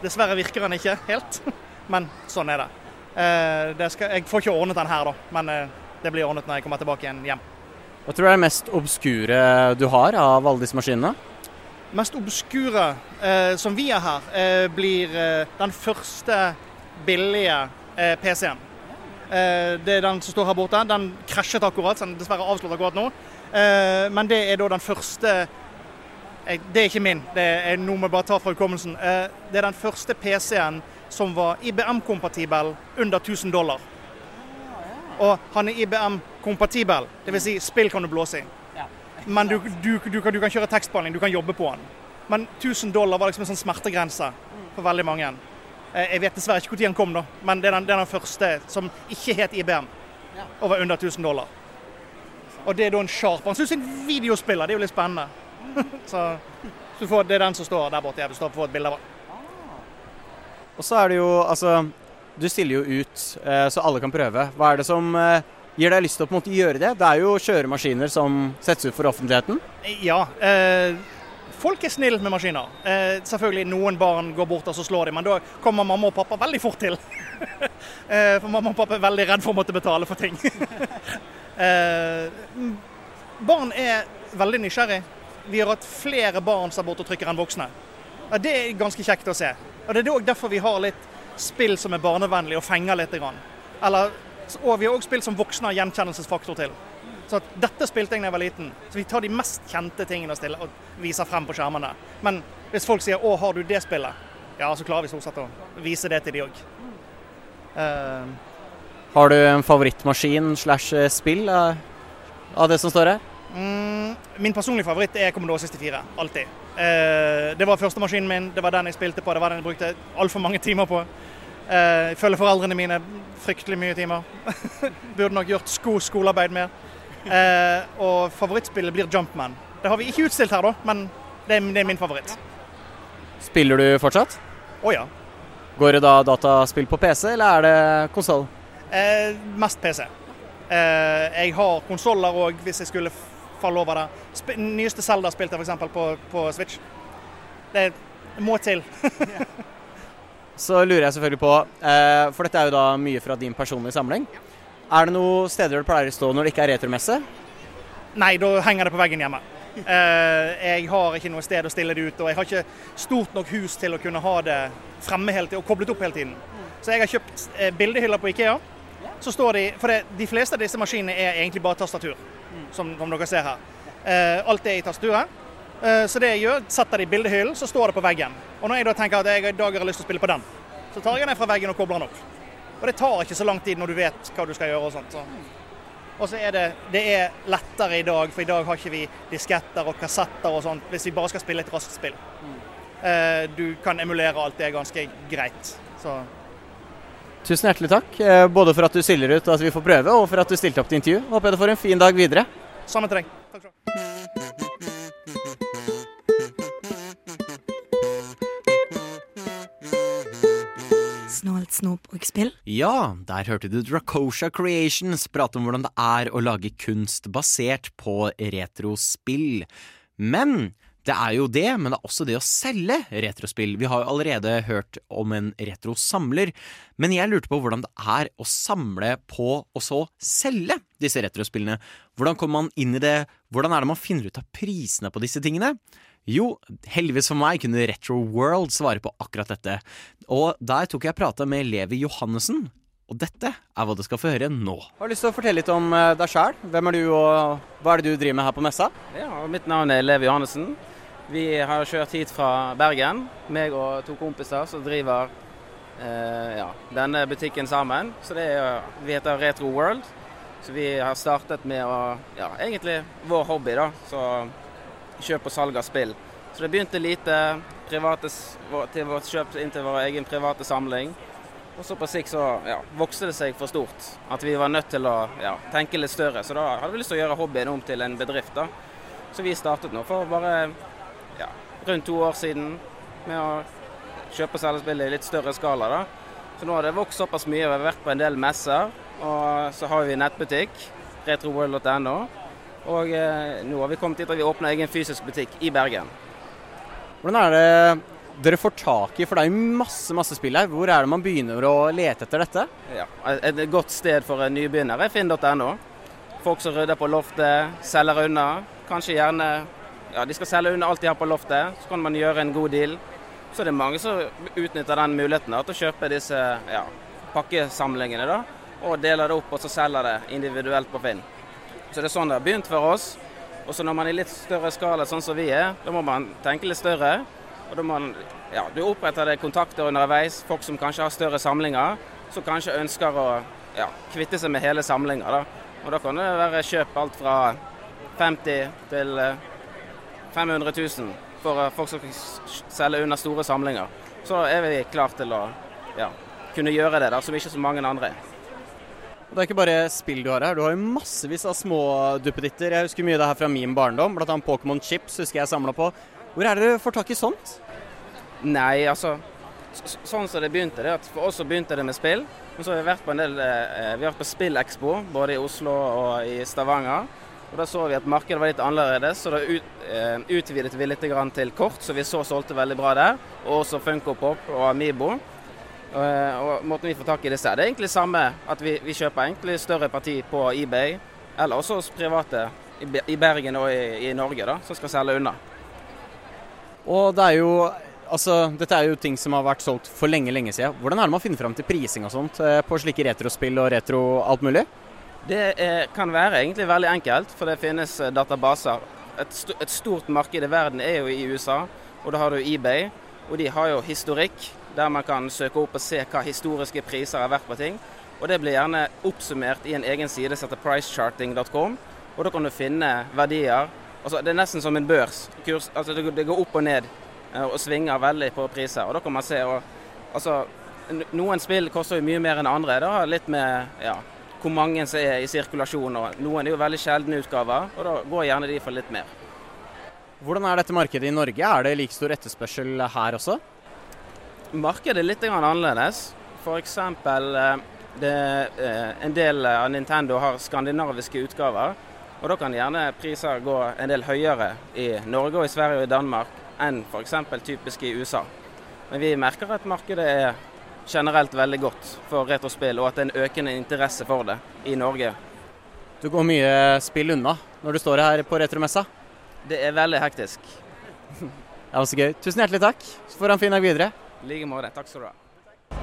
G: Dessverre virker den ikke helt, men sånn er det. Eh, det skal, jeg får ikke ordnet den her, da, men eh, det blir ordnet når jeg kommer tilbake igjen hjem.
A: Hva tror du er det mest obskure du har av alle disse maskinene?
G: mest obskure eh, som vi har her, eh, blir eh, den første billige eh, PC-en. Eh, det er den som står her borte. Den krasjet akkurat, så den er dessverre avslått akkurat nå. Eh, men det er da den første Det er ikke min, det er noe vi bare tar fra hukommelsen. Eh, det er den første PC-en som var IBM-kompatibel under 1000 dollar. Og han er IBM-kompatibel, dvs. Si, spill kan du blåse i. Men du, du, du, kan, du kan kjøre tekstbehandling, du kan jobbe på den. Men 1000 dollar var liksom en sånn smertegrense for veldig mange. Eh, Jeg vet dessverre ikke når den kom, da, men det er den, det er den første som ikke het IBM. Og var under 1000 dollar. Og det er da en Sharp. Han syns en videospiller, det er jo litt spennende. Så, så får, Det er den som står der borte. Jeg vil stå på et bilde av den.
A: Og så er det jo, altså Du stiller jo ut eh, så alle kan prøve. Hva er det som eh, gir deg lyst til å på en måte gjøre det? Det er jo kjøremaskiner som settes ut for offentligheten.
G: Ja. Eh, folk er snille med maskiner. Eh, selvfølgelig noen barn går bort og så slår de, men da kommer mamma og pappa veldig fort til. eh, for mamma og pappa er veldig redd for å måtte betale for ting. eh, barn er veldig nysgjerrig. Vi har hatt flere barn som er borte og trykker enn voksne. Ja, det er ganske kjekt å se. Og Det er også derfor vi har litt spill som er barnevennlige og fenger litt. Eller, og vi har òg spill som voksne har gjenkjennelsesfaktor til. Så at dette spilte jeg da jeg var liten. Så vi tar de mest kjente tingene og, stiller, og viser frem på skjermene. Men hvis folk sier 'Å, har du det spillet?' Ja, så klarer vi stort sett å vise det til de òg.
A: Har du en favorittmaskin slash eh, spill eh, av det som står her?
G: Mm, min personlige favoritt er Commodore 64. Alltid. Eh, det var første maskinen min, det var den jeg spilte på, det var den jeg brukte altfor mange timer på. Eh, jeg følger foreldrene mine fryktelig mye timer. Burde nok gjort sko skolearbeid mer. Eh, og favorittspillet blir Jumpman. Det har vi ikke utstilt her, da, men det er, det er min favoritt.
A: Spiller du fortsatt?
G: Å ja.
A: Går det da dataspill på PC, eller er det konsoll?
G: Eh, mest PC. Eh, jeg har konsoller òg, hvis jeg skulle falle over det. Sp nyeste Zelda spilte jeg f.eks. På, på Switch. Det må til.
A: Så lurer jeg selvfølgelig på, eh, for dette er jo da mye fra din personlige samling. Er det noen steder du pleier å stå når det ikke er retromesse?
G: Nei, da henger det på veggen hjemme. Eh, jeg har ikke noe sted å stille det ut, og jeg har ikke stort nok hus til å kunne ha det fremme hele tiden og koblet opp hele tiden. Så jeg har kjøpt eh, bildehyller på Ikea. Så står de, for det, De fleste av disse maskinene er egentlig bare tastatur, som, som dere ser her. Eh, alt er i tastaturet. Eh, så det jeg gjør, setter det i bildehyllen, så står det på veggen. Og når jeg da tenker at jeg i dag har lyst til å spille på den, så tar jeg den fra veggen og kobler den opp. Og det tar ikke så lang tid når du vet hva du skal gjøre og sånt. Så. Og så er det, det er lettere i dag, for i dag har ikke vi disketter og kassetter og sånt, hvis vi bare skal spille et raskt spill. Eh, du kan emulere alt, det er ganske greit. Så
A: Tusen hjertelig takk, eh, både for at du stiller ut og at vi får prøve, og for at du stilte opp til intervju. Håper jeg du får en fin dag videre.
G: samme terreng. Takk skal du ha.
F: Snålt snop og spill.
A: Ja, der hørte du Dracosha Creations prate om hvordan det er å lage kunst basert på retrospill. Men det er jo det, men det er også det å selge retrospill. Vi har jo allerede hørt om en retrosamler, men jeg lurte på hvordan det er å samle på og så selge disse retrospillene. Hvordan kommer man inn i det? Hvordan er det man finner ut av prisene på disse tingene? Jo, heldigvis for meg kunne Retro World svare på akkurat dette. Og der tok jeg prata med Levi Johannessen, og dette er hva du skal få høre nå. Har du lyst til å fortelle litt om eh, deg sjæl. Hvem er du, og hva er det du driver med her på messa?
H: Ja, Mitt navn er Levi Johannessen. Vi har kjørt hit fra Bergen, meg og to kompiser som driver eh, ja, denne butikken sammen. Så det er, Vi heter Retro World. Så vi har startet med å Ja, egentlig vår hobby, da. Så kjøp og salg av spill. Så det begynte lite private, til vårt kjøp inn til vår egen private samling. Og så på sikt så ja, vokste det seg for stort. At vi var nødt til å ja, tenke litt større. Så da hadde vi lyst til å gjøre hobbyen om til en bedrift. da. Så vi startet nå for bare ja, rundt to år siden med å kjøpe og selge spill i litt større skala. da. Så nå har det vokst såpass mye. Vi har vært på en del messer. Og så har vi nettbutikk, retroworld.no. Og eh, nå har vi kommet dit at vi åpner egen fysisk butikk i Bergen.
A: Hvordan er det dere får tak i, for det er jo masse masse spill her. Hvor er det man begynner å lete etter dette?
H: Ja, et godt sted for en nybegynner er finn.no. Folk som rydder på loftet, selger unna. Kanskje gjerne ja, de skal selge unna alt de har på loftet, så kan man gjøre en god deal. Så det er mange som utnytter den muligheten da, til å kjøpe disse ja, pakkesamlingene da, og deler det opp og så selger det individuelt på Finn. Så det er sånn det har begynt for oss. Og så når man er i litt større skala sånn som vi er, da må man tenke litt større. Og da må man, ja, du oppretter deg kontakter underveis, folk som kanskje har større samlinger, som kanskje ønsker å ja, kvitte seg med hele samlinger. Da. Og da kan det være kjøp alt fra 50 til eh, 500 000 for eh, folk som selge under store samlinger. Så er vi klare til å ja, kunne gjøre det, der, som ikke så mange andre er.
A: Det er ikke bare spill du har her, du har jo massevis av små duppeditter. Jeg husker mye av det her fra min barndom, annet Pokémon Chips husker jeg samla på. Hvor er det du får tak i sånt?
H: Nei, altså Sånn som det begynte, det at for oss så begynte det med spill. Men så har vi vært på en del eh, Vi har vært på Spillekspo, både i Oslo og i Stavanger. Og Da så vi at markedet var litt annerledes, så da ut, eh, utvidet vi litt til kort, så vi så solgte veldig bra der. Og også Funko Pop og Amibo. Eh, og måten vi får tak i disse det er egentlig samme at vi, vi kjøper egentlig større parti på eBay, eller også hos private i, i Bergen og i, i Norge, da, som skal selge unna.
A: Og det er jo Altså, dette er jo ting som har vært solgt for lenge, lenge siden. Hvordan er det man finner fram til prising og sånt eh, på slike retrospill og retro alt mulig?
H: Det er, kan være egentlig veldig enkelt, for det finnes eh, databaser. Et, st et stort marked i verden er jo i USA, og da har du eBay. Og de har jo historikk, der man kan søke opp og se hva historiske priser har vært på ting. Og det blir gjerne oppsummert i en egen side som heter pricecharting.com. Og da kan du finne verdier. Altså, det er nesten som en børs. Kurs, altså, det, går- opp og ned eh, og svinger veldig på priser. Og da kan man se og, altså, Noen spill koster jo mye mer enn andre. Det har litt med ja, hvor mange som er i sirkulasjon. og Noen er jo veldig sjeldne utgaver, og da går gjerne de for litt mer.
A: Hvordan er dette markedet i Norge? Er det like stor etterspørsel her også?
H: Markedet er litt annerledes. F.eks. Det, eh, en del av Nintendo har skandinaviske utgaver. Og da kan gjerne priser gå en del høyere i Norge og i Sverige og i Danmark enn f.eks. typisk i USA. Men vi merker at markedet er generelt veldig godt for retrospill, og at det er en økende interesse for det i Norge.
A: Du går mye spill unna når du står her på retromessa.
H: Det er veldig hektisk.
A: Det var så gøy. Tusen hjertelig takk. Så får han en fin dag videre.
H: I like måte. Takk skal du ha.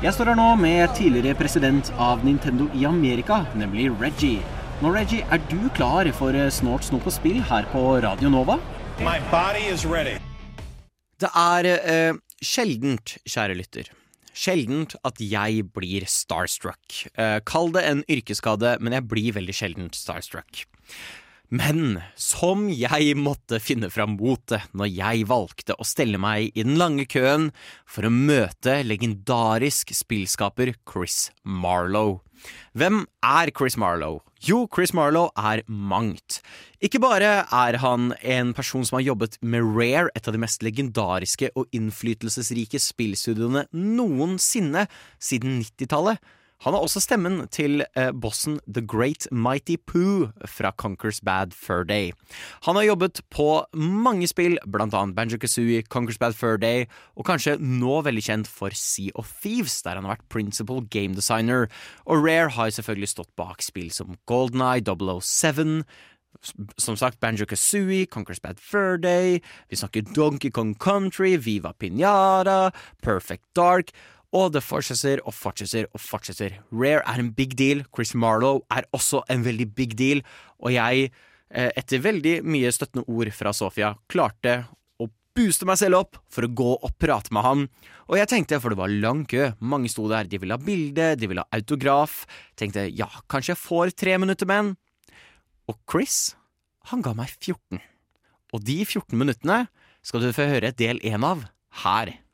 A: Jeg står her nå med tidligere president av Nintendo i Amerika, nemlig Reggie. Nå, Reggie, er du klar for eh, Snort, snop og spill her på Radio Nova?
I: My body is ready.
A: Det er eh, sjeldent, kjære lytter, sjeldent at jeg blir starstruck. Eh, kall det en yrkesskade, men jeg blir veldig sjeldent starstruck. Men som jeg måtte finne fram motet når jeg valgte å stelle meg i den lange køen for å møte legendarisk spillskaper Chris Marlowe. Hvem er Chris Marlowe? Jo, Chris Marlowe er mangt. Ikke bare er han en person som har jobbet med Rare, et av de mest legendariske og innflytelsesrike spillstudioene noensinne siden 90-tallet. Han har også stemmen til eh, bossen The Great Mighty Poo fra Conquers Bad Fur Day. Han har jobbet på mange spill, blant annet Banjo Kazooie, Conquers Bad Fur Day, og kanskje nå veldig kjent for Sea of Thieves, der han har vært principal game designer. Og Rare har selvfølgelig stått bak spill som Golden Eye 007, som sagt, Banjo Kazooie, Conquers Bad Fur Day, vi snakker Donkey Kong Country, Viva Pinata, Perfect Dark, og det fortsetter og fortsetter og fortsetter. Rare er en big deal, Chris Marlowe er også en veldig big deal, og jeg, eh, etter veldig mye støttende ord fra Sofia, klarte å booste meg selv opp for å gå og prate med han. Og jeg tenkte, for det var lang kø, mange sto der, de ville ha bilde, de ville ha autograf. Tenkte ja, kanskje jeg får tre minutter med han. Og Chris, han ga meg 14. Og de 14 minuttene skal du få høre del én av her.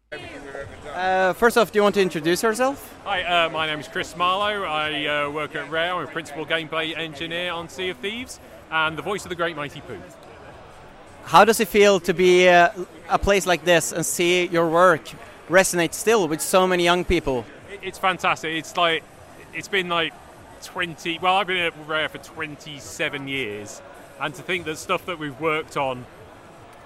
A: Uh, first off, do you want to introduce yourself?
F: Hi, uh, my name is Chris Marlowe. I uh, work at Rare. I'm a principal gameplay engineer on Sea of Thieves and the voice of the Great Mighty Pooh.
A: How does it feel to be uh, a place like this and see your work resonate still with so many young people?
F: It's fantastic. It's like it's been like 20. Well, I've been at Rare for 27 years, and to think that stuff that we've worked on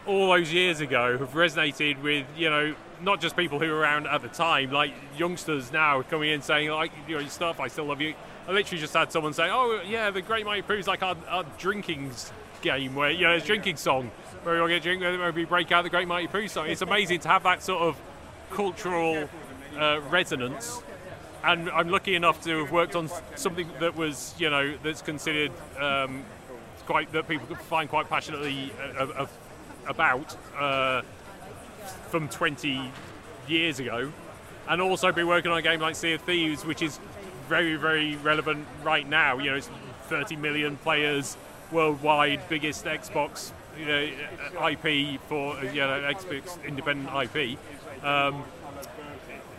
F: all those years ago have resonated with you know not just people who were around at the time, like youngsters now coming in saying like you know your stuff, I still love you. I literally just had someone say, oh yeah, the Great Mighty Pooh's like our, our drinking game where you know it's drinking song where we all get drink, where we break out the Great Mighty Pooh song. It's amazing to have that sort of cultural uh, resonance. And I'm lucky enough to have worked on something that was, you know, that's considered um, quite that people find quite passionately uh, about. Uh, from 20 years ago, and also be working on a game like Sea of Thieves, which is very, very relevant right now. You know, it's 30 million players worldwide, biggest Xbox you know, IP for you know Xbox independent IP. Um,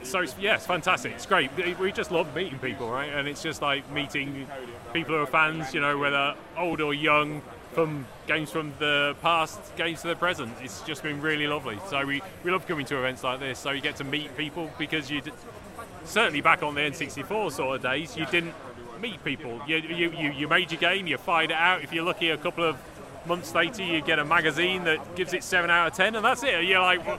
F: so it's, yeah, it's fantastic. It's great. We just love meeting people, right? And it's just like meeting people who are fans. You know, whether old or young, from games from the past, games to the present. It's just been really lovely. So we, we love coming to events like this. So you get to meet people because you certainly back on the N64 sort of days, you didn't meet people. You, you, you, you made your game, you fired it out. If you're lucky, a couple of months later, you get a magazine that gives it 7 out of 10, and that's it. You're like, well,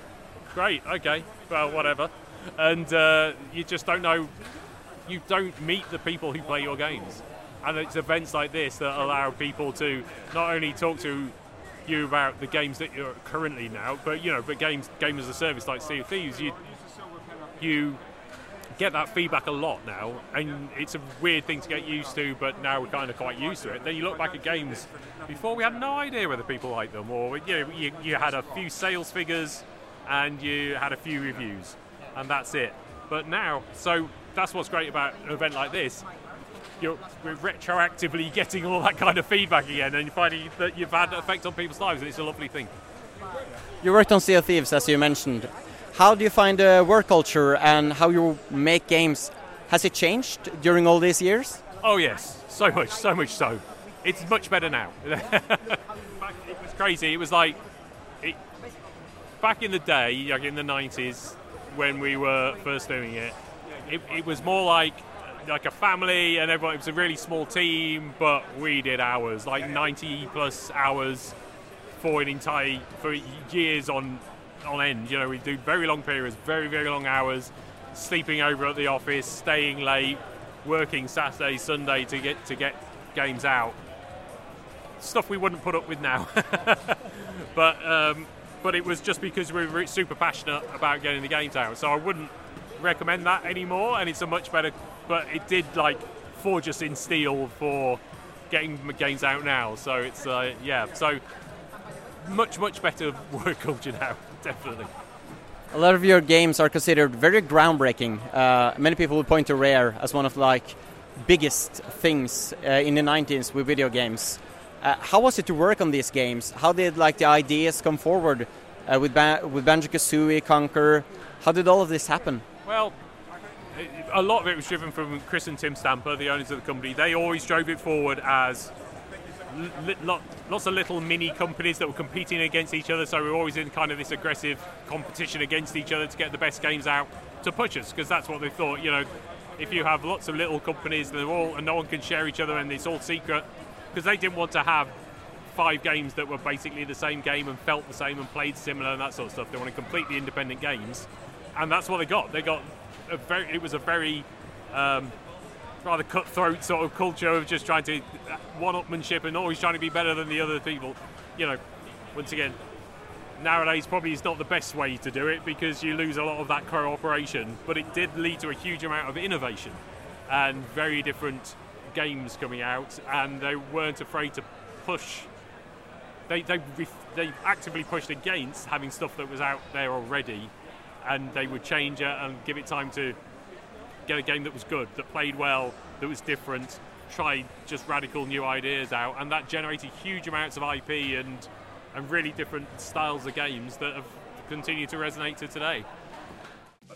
F: great, okay, well, whatever. And uh, you just don't know, you don't meet the people who play your games and it's events like this that allow people to not only talk to you about the games that you're currently now, but you know, but games game as a service like Sea of Thieves, you you get that feedback a lot now, and it's a weird thing to get used to, but now we're kind of quite used to it. Then you look back at games before we had no idea whether people liked them, or you know, you, you had a few sales figures and you had a few reviews, and that's it. But now, so that's what's great about an event like this you're retroactively getting all that kind of feedback again, and you're finding that you've had an effect on people's lives, and it's a lovely thing.
A: You worked on Sea of Thieves, as you mentioned. How do you find uh, the work culture and how you make games? Has it changed during all these years?
F: Oh yes, so much, so much so. It's much better now. it was crazy. It was like it, back in the day, like in the 90s, when we were first doing it, it, it was more like like a family and everyone. It was a really small team, but we did hours, like 90 plus hours for an entire for years on on end. You know, we do very long periods, very very long hours, sleeping over at the office, staying late, working Saturday, Sunday to get to get games out. Stuff we wouldn't put up with now, but um, but it was just because we were super passionate about getting the games out. So I wouldn't recommend that anymore, and it's a much better. But it did like forge us in steel for getting games out now. So it's uh, yeah, so much much better work culture now, definitely.
A: A lot of your games are considered very groundbreaking. Uh, many people would point to Rare as one of like biggest things uh, in the 90s with video games. Uh, how was it to work on these games? How did like the ideas come forward uh, with ba- with Banjo Kazooie, Conquer? How did all of this happen?
F: Well, a lot of it was driven from Chris and Tim Stamper, the owners of the company. They always drove it forward as lots of little mini companies that were competing against each other. So we were always in kind of this aggressive competition against each other to get the best games out to push us, because that's what they thought. You know, if you have lots of little companies, they're all and no one can share each other, and it's all secret, because they didn't want to have five games that were basically the same game and felt the same and played similar and that sort of stuff. They wanted completely independent games, and that's what they got. They got a very. It was a very um, rather cutthroat sort of culture of just trying to one-upmanship and always trying to be better than the other people. You know, once again, nowadays probably is not the best way to do it because you lose a lot of that cooperation. But it did lead to a huge amount of innovation and very different games coming out, and they weren't afraid to push. They they they actively pushed against having stuff that was out there already, and they would change it and give it time to get a game that was good, that played well, that was different, try just radical new ideas out, and that generated huge amounts of IP and and really different styles of games that have continued to resonate to today.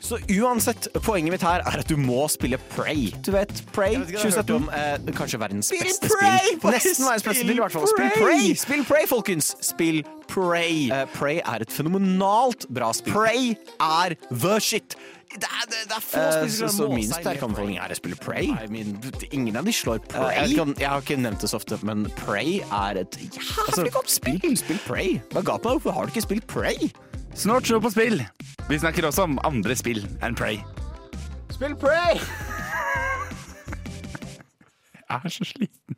A: Så uansett, poenget mitt her er at du må spille Prey. Du vet,
J: jeg
A: 2017. Om, eh, kanskje verdens
J: Spill
A: beste
J: Prey!
A: spill. Nesten verdens beste
J: spill
A: spill, i hvert fall. Spill!
J: Prey!
A: Spill Pray folkens! Spill Prey. Uh, Prey er et fenomenalt bra spill. Prey er the shit. Det er, det, det er få uh,
J: spillere
A: som må
J: min sterke anbefaling
A: er å spille Prey. I mean, ingen av de slår
J: Prey.
A: Uh, jeg, kan, jeg har ikke nevnt det så ofte, men Prey er et jævlig godt spill. Spill Prey. Hva er galt med deg? Hvorfor har du ikke spilt Prey?
D: Snart show på spill. Vi snakker også om andre spill enn Prey.
A: Spill Prey!
D: Jeg er så sliten.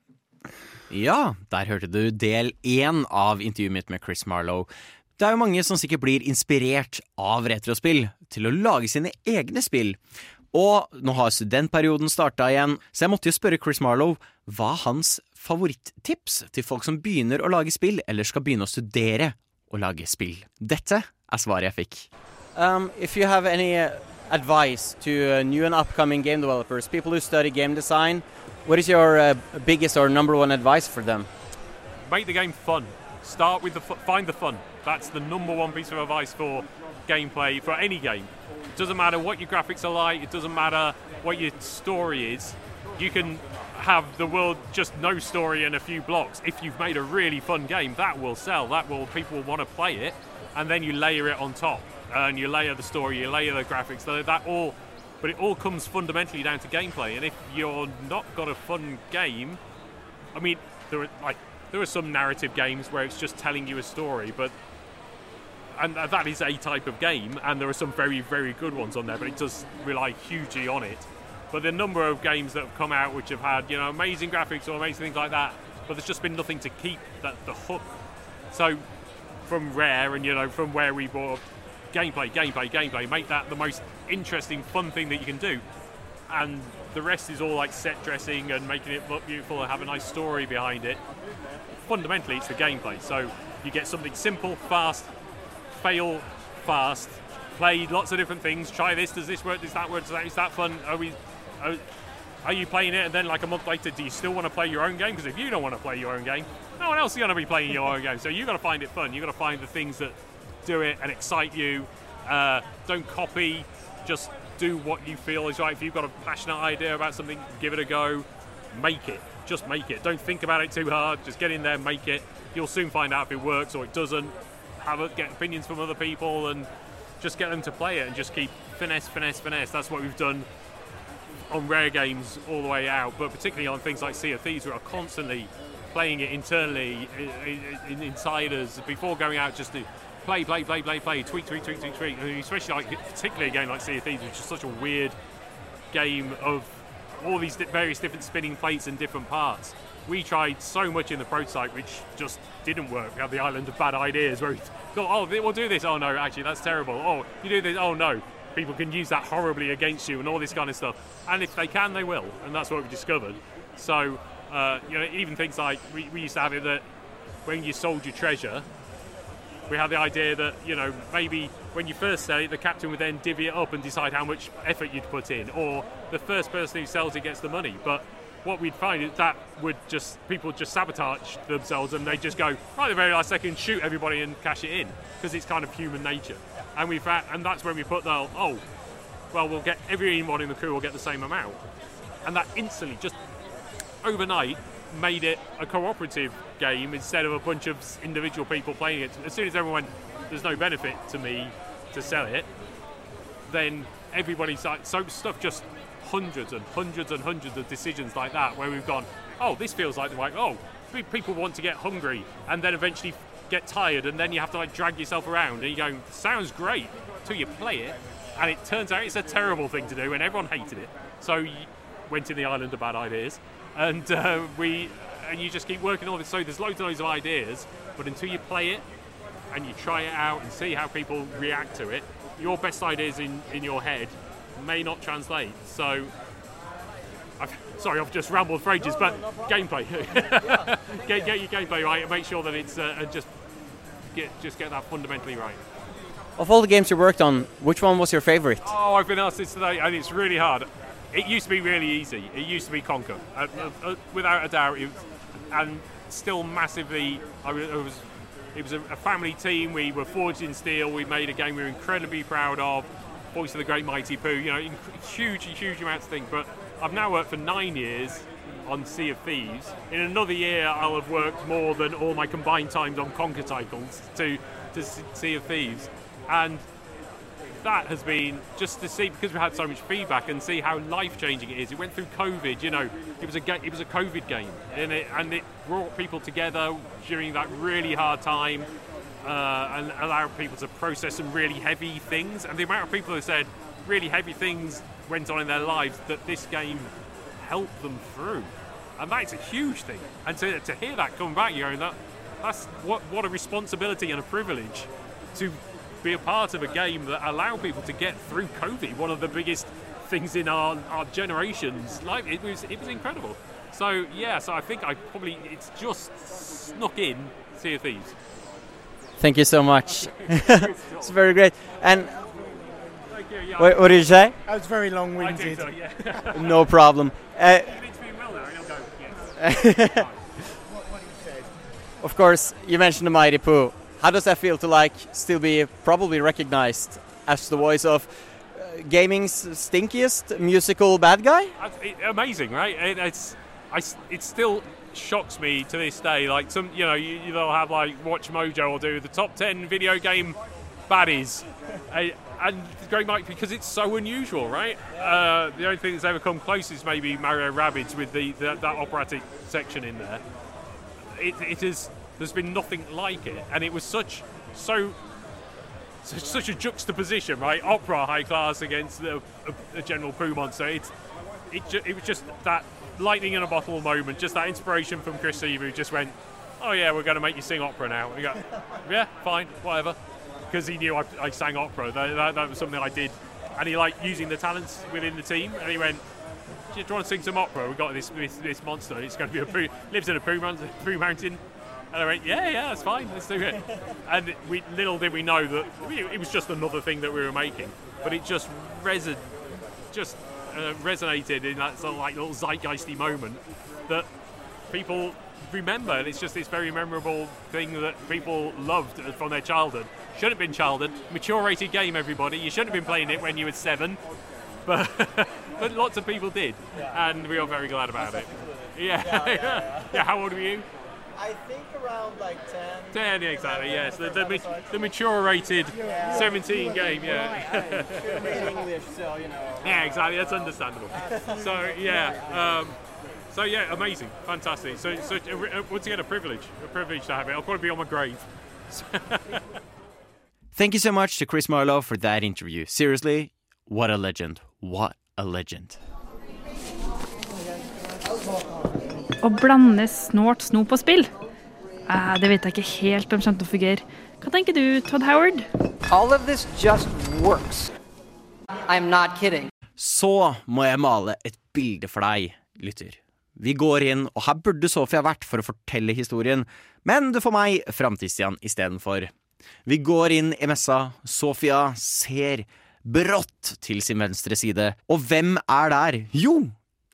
A: Ja, der hørte du del én av intervjuet mitt med Chris Marlowe. Det er jo mange som sikkert blir inspirert av retrospill til å lage sine egne spill. Og nå har studentperioden starta igjen, så jeg måtte jo spørre Chris Marlowe hva hans favorittips til folk som begynner å lage spill, eller skal begynne å studere å lage spill. Dette er svaret jeg fikk. Um, if you have any uh, advice to uh, new and upcoming game developers, people who study game design, what is your uh, biggest or number one advice for them?
F: make the game fun. Start with the fu- find the fun. That's the number one piece of advice for gameplay for any game. It doesn't matter what your graphics are like. It doesn't matter what your story is. You can have the world just no story and a few blocks. If you've made a really fun game, that will sell. That will people will want to play it, and then you layer it on top, and you layer the story, you layer the graphics. So that all, but it all comes fundamentally down to gameplay. And if you're not got a fun game, I mean, there are like there are some narrative games where it's just telling you a story, but and that is a type of game, and there are some very very good ones on there, but it does rely hugely on it. But the number of games that have come out which have had you know amazing graphics or amazing things like that, but there's just been nothing to keep that the hook. So from Rare and you know from where we bought gameplay, gameplay, gameplay, make that the most interesting, fun thing that you can do and the rest is all like set dressing and making it look beautiful and have a nice story behind it. Fundamentally, it's the gameplay. So you get something simple, fast, fail fast, play lots of different things. Try this. Does this work? Does that work? Does that, is that fun? Are we? Are, are you playing it? And then, like a month later, do you still want to play your own game? Because if you don't want to play your own game, no one else is going to be playing your own game. So you got to find it fun. You got to find the things that do it and excite you. Uh, don't copy. Just do what you feel is right. If you've got a passionate idea about something, give it a go. Make it. Just make it. Don't think about it too hard. Just get in there, make it. You'll soon find out if it works or it doesn't. Have a, get opinions from other people and just get them to play it and just keep finesse, finesse, finesse. That's what we've done on rare games all the way out, but particularly on things like Sea of Thieves, we are constantly playing it internally in, in, before going out just to play, play, play, play, play, tweak, tweak, tweak, tweak, tweak. And especially like particularly a game like Sea of Thieves, which is such a weird game of all these various different spinning plates and different parts. We tried so much in the prototype, which just didn't work. We had the island of bad ideas where we thought, oh, we'll do this. Oh no, actually, that's terrible. Oh, you do this. Oh no, people can use that horribly against you and all this kind of stuff. And if they can, they will. And that's what we discovered. So, uh, you know, even things like we, we used to have it that when you sold your treasure, we had the idea that you know maybe when you first sell it, the captain would then divvy it up and decide how much effort you'd put in, or the first person who sells it gets the money. But what we'd find is that would just people just sabotage themselves and they just go right at the very last second shoot everybody and cash it in because it's kind of human nature. And we found, and that's when we put the oh, well we'll get everyone in the crew will get the same amount, and that instantly just overnight made it a cooperative game instead of a bunch of individual people playing it. As soon as everyone there's no benefit to me to sell it, then everybody's like, so stuff just hundreds and hundreds and hundreds of decisions like that where we've gone, oh, this feels like the right, oh, pe- people want to get hungry and then eventually get tired and then you have to like drag yourself around and you're going, sounds great till you play it and it turns out it's a terrible thing to do and everyone hated it. So you went in the island of bad ideas and uh, we and you just keep working on it. So there's loads and loads of ideas, but until you play it and you try it out and see how people react to it, your best ideas in, in your head may not translate. So, I've, sorry, I've just rambled for ages, but gameplay. get, get your gameplay right and make sure that it's uh, just get just get that fundamentally right.
A: Of all the games you worked on, which one was your favorite?
F: Oh, I've been asked this today, and it's really hard. It used to be really easy. It used to be Conquer, uh, uh, uh, without a doubt. It was, and still massively, I was, it was, it was a, a family team. We were forged in steel. We made a game we were incredibly proud of. Voice of the Great Mighty Pooh. You know, inc- huge, huge amounts of things. But I've now worked for nine years on Sea of Thieves. In another year, I'll have worked more than all my combined times on Conquer titles to to Sea of Thieves, and that has been just to see because we had so much feedback and see how life changing it is. It went through COVID, you know, it was a it was a COVID game, and it and it brought people together during that really hard time, uh, and allowed people to process some really heavy things. And the amount of people who said really heavy things went on in their lives that this game helped them through, and that's a huge thing. And to, to hear that come back, you know, that that's what what a responsibility and a privilege to be a part of a game that allow people to get through COVID, one of the biggest things in our, our generations. Like it was, it was incredible. So yeah, so I think I probably it's just snuck in Sea of Thieves.
A: Thank you so much. it's very great. And
F: you. Yeah,
A: what, what did you say?
G: That was very long-winded.
F: did so, yeah.
A: No problem. Uh,
F: you need to be well there, and I'll go. Yes.
A: of course, you mentioned the Mighty Pooh. How does that feel to like still be probably recognized as the voice of uh, gaming's stinkiest musical bad guy?
F: It, amazing, right? It, it's, I it still shocks me to this day. Like some, you know, you, they'll have like Watch Mojo or do the top ten video game baddies, Uh, and Great Mike because it's so unusual, right? Uh, the only thing that's ever come close is maybe Mario Rabbids with the, the that operatic section in there. It, it is. There's been nothing like it, and it was such so such, such a juxtaposition, right? Opera high class against the, a, a general poo monster. It's it, ju- it was just that lightning in a bottle moment, just that inspiration from Chris Eve who just went, "Oh yeah, we're going to make you sing opera now." And you go, "Yeah, fine, whatever," because he knew I, I sang opera. That, that, that was something I did, and he liked using the talents within the team. And he went, "Do you want to sing some opera? We've got this this, this monster. It's going to be a poo, lives in a poo, mon- poo mountain." And I went, yeah, yeah, that's fine, let's do it. And we little did we know that it was just another thing that we were making, but it just reson- just uh, resonated in that sort of like little zeitgeisty moment that people remember. And it's just this very memorable thing that people loved from their childhood. Shouldn't have been childhood, mature rated game, everybody. You shouldn't have been playing it when you were seven, but but lots of people did, and we are very glad about it. Yeah, yeah, yeah. How old were you?
A: I think around like 10.
F: 10, yeah, exactly, yes. The, the, ma- the mature rated 17 game, yeah.
A: English, so you know.
F: yeah, exactly, that's understandable. So, yeah. Um, so, yeah, amazing, fantastic. So, so uh, once again, a privilege, a privilege to have it. I'll probably be on my grave.
A: Thank you so much to Chris Marlowe for that interview. Seriously, what a legend. What a legend.
J: Å blande snålt snop og spill? Eh, det vet jeg ikke helt om kommer til å fungere. Hva tenker du, Todd Howard?
K: All of this just works. I'm not kidding.
A: Så må jeg male et bilde for deg, lytter. Vi går inn, og her burde Sofia vært for å fortelle historien, men du får meg, Framtidsstian, istedenfor. Vi går inn i messa, Sofia ser brått til sin venstre side, og hvem er der? Jo,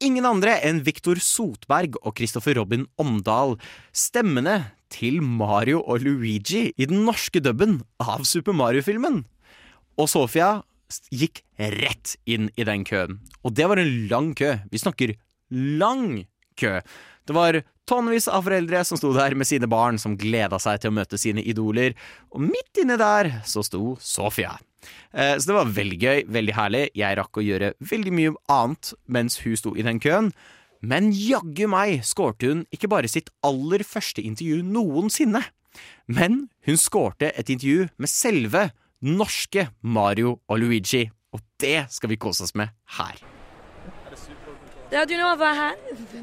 A: ingen andre enn Viktor Sotberg og Christopher Robin Omdal. Stemmene til Mario og Luigi i den norske dubben av Super Mario-filmen. Og Sofia gikk rett inn i den køen. Og det var en lang kø. Vi snakker lang kø. Det var tonnevis av foreldre som sto der med sine barn som gleda seg til å møte sine idoler, og midt inne der så sto Sofia. Eh, Så det var veldig gøy, veldig herlig. Jeg rakk å gjøre veldig mye annet mens hun sto i den køen. Men jaggu meg skårte hun ikke bare sitt aller første intervju noensinne, men hun skårte et intervju med selve norske Mario og Luigi. Og det skal vi kose oss med her.
E: Radio Nova her.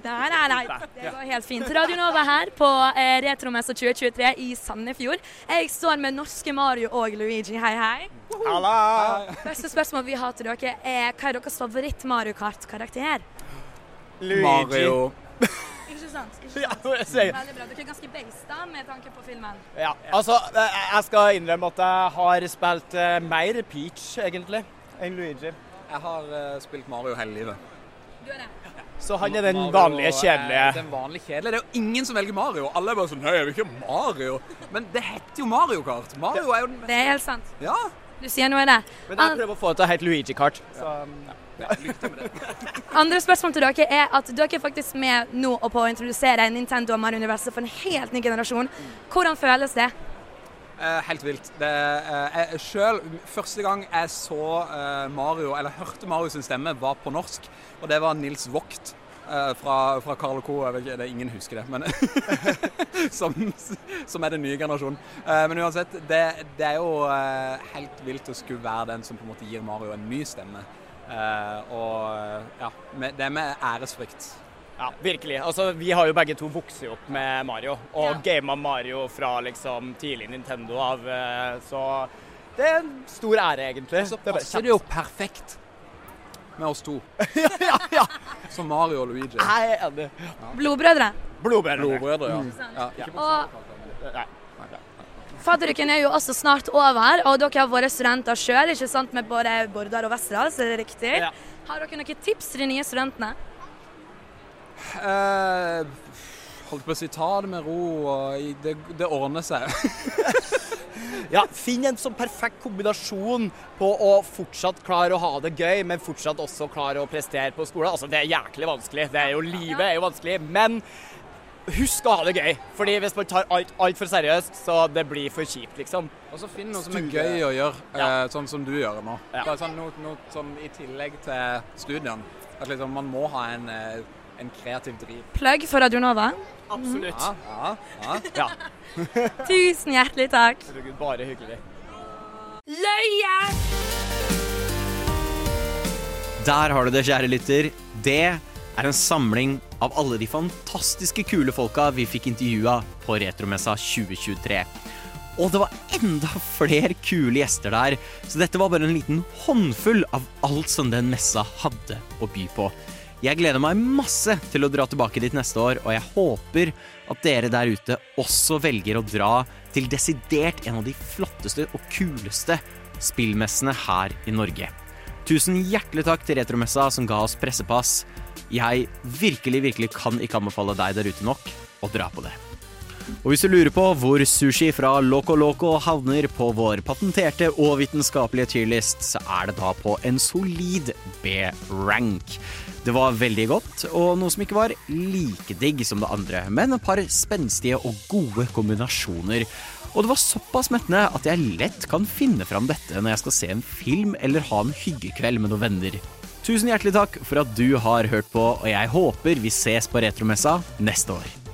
E: Nei, nei, nei. Det går helt fint. Radio Nova her på eh, Retromessa 2023 i Sandefjord. Jeg står med norske Mario og Luigi. Hei, hei. Første spørsmål vi har til dere er hva er deres favoritt-Mario Kart-karakter?
L: Mario.
E: Ikke sant? Ikke sant?
L: Ja, jeg
E: Veldig bra. Dere er ganske da, med tanke på filmen.
L: Ja, altså, jeg skal innrømme at jeg har spilt eh, mer Peach, egentlig, enn Luigi.
M: Jeg har uh, spilt Mario hele livet.
E: Du er det?
L: Så han er den vanlige, kjedelige.
M: Den vanlige kjedelige. Det er jo ingen som velger Mario. Alle er bare sånn Nei, jeg vil ikke Mario. Men det heter jo Mario Kart. Mario er jo den
E: Det er helt sant.
M: Ja.
E: Du sier noe i det.
L: Men jeg prøver å få det til å hete Luigi-kart. Så,
E: Andre spørsmål til dere er at dere er faktisk med nå og på å introdusere Nintendo og Mario-universet for en helt ny generasjon. Hvordan føles det?
M: Eh, helt vilt. Det, eh, jeg selv, første gang jeg så eh, Mario, eller hørte Mario sin stemme, var på norsk. Og det var Nils Vogt fra, fra Carl Co. Jeg vet ikke, det ingen husker det, men som, som er den nye generasjonen. Men uansett, det, det er jo helt vilt å skulle være den som på en måte gir Mario en ny stemme. Og ja, det er med æresfrykt.
L: Ja, virkelig. Altså, vi har jo begge to vokst opp med Mario, og gama Mario fra liksom tidlig Nintendo av, eh, så det er en stor ære, egentlig.
M: Så
L: Det er
M: passer det jo perfekt med oss to. ja, ja, ja. Som Mario og Luigi.
L: Jeg er enig.
E: Blodbrødre.
L: Blodbrødre.
M: Blodbrødre, ja.
L: Mm.
M: ja. Ikke
E: Og
L: Nei.
E: fadderuken er jo også snart over, og dere har vært studenter sjøl, ikke sant, med både Bordar og Westerdals, er det riktig?
M: Ja.
E: Har dere noen tips til de nye studentene?
M: Eh, holdt på å si ta det med ro, og det, det ordner seg.
L: Ja, Finn en sånn perfekt kombinasjon på å fortsatt klare å ha det gøy, men fortsatt også klare å prestere på skolen. Altså, Det er jæklig vanskelig. Det er jo, Livet er jo vanskelig. Men husk å ha det gøy. Fordi hvis man tar alt altfor seriøst, så det blir for kjipt, liksom.
M: Og så finn noe som er gøy å gjøre,
L: Ja.
M: eh, sånn som du gjør nå.
L: Ja.
M: Bare sånn, noe, noe sånn i tillegg til studiene. At liksom, man må ha en, eh, en kreativ driv.
E: Plugg for Radio Nova.
L: Absolutt.
M: Ja, ja,
L: ja.
E: Tusen hjertelig takk.
L: Bare hyggelig.
E: Løye!
A: Der har du det, kjære lytter. Det er en samling av alle de fantastiske kule folka vi fikk intervjua på Retromessa 2023. Og det var enda flere kule gjester der, så dette var bare en liten håndfull av alt som den messa hadde å by på. Jeg gleder meg masse til å dra tilbake dit neste år, og jeg håper at dere der ute også velger å dra til desidert en av de flotteste og kuleste spillmessene her i Norge. Tusen hjertelig takk til Retromessa som ga oss pressepass. Jeg virkelig, virkelig kan ikke anbefale deg der ute nok å dra på det. Og hvis du lurer på hvor sushi fra Loco Loco havner på vår patenterte og vitenskapelige tierlist, så er det da på en solid B-rank. Det var veldig godt, og noe som ikke var like digg som det andre, men et par spenstige og gode kombinasjoner. Og det var såpass mettende at jeg lett kan finne fram dette når jeg skal se en film eller ha en hyggekveld med noen venner. Tusen hjertelig takk for at du har hørt på, og jeg håper vi ses på Retromessa neste år.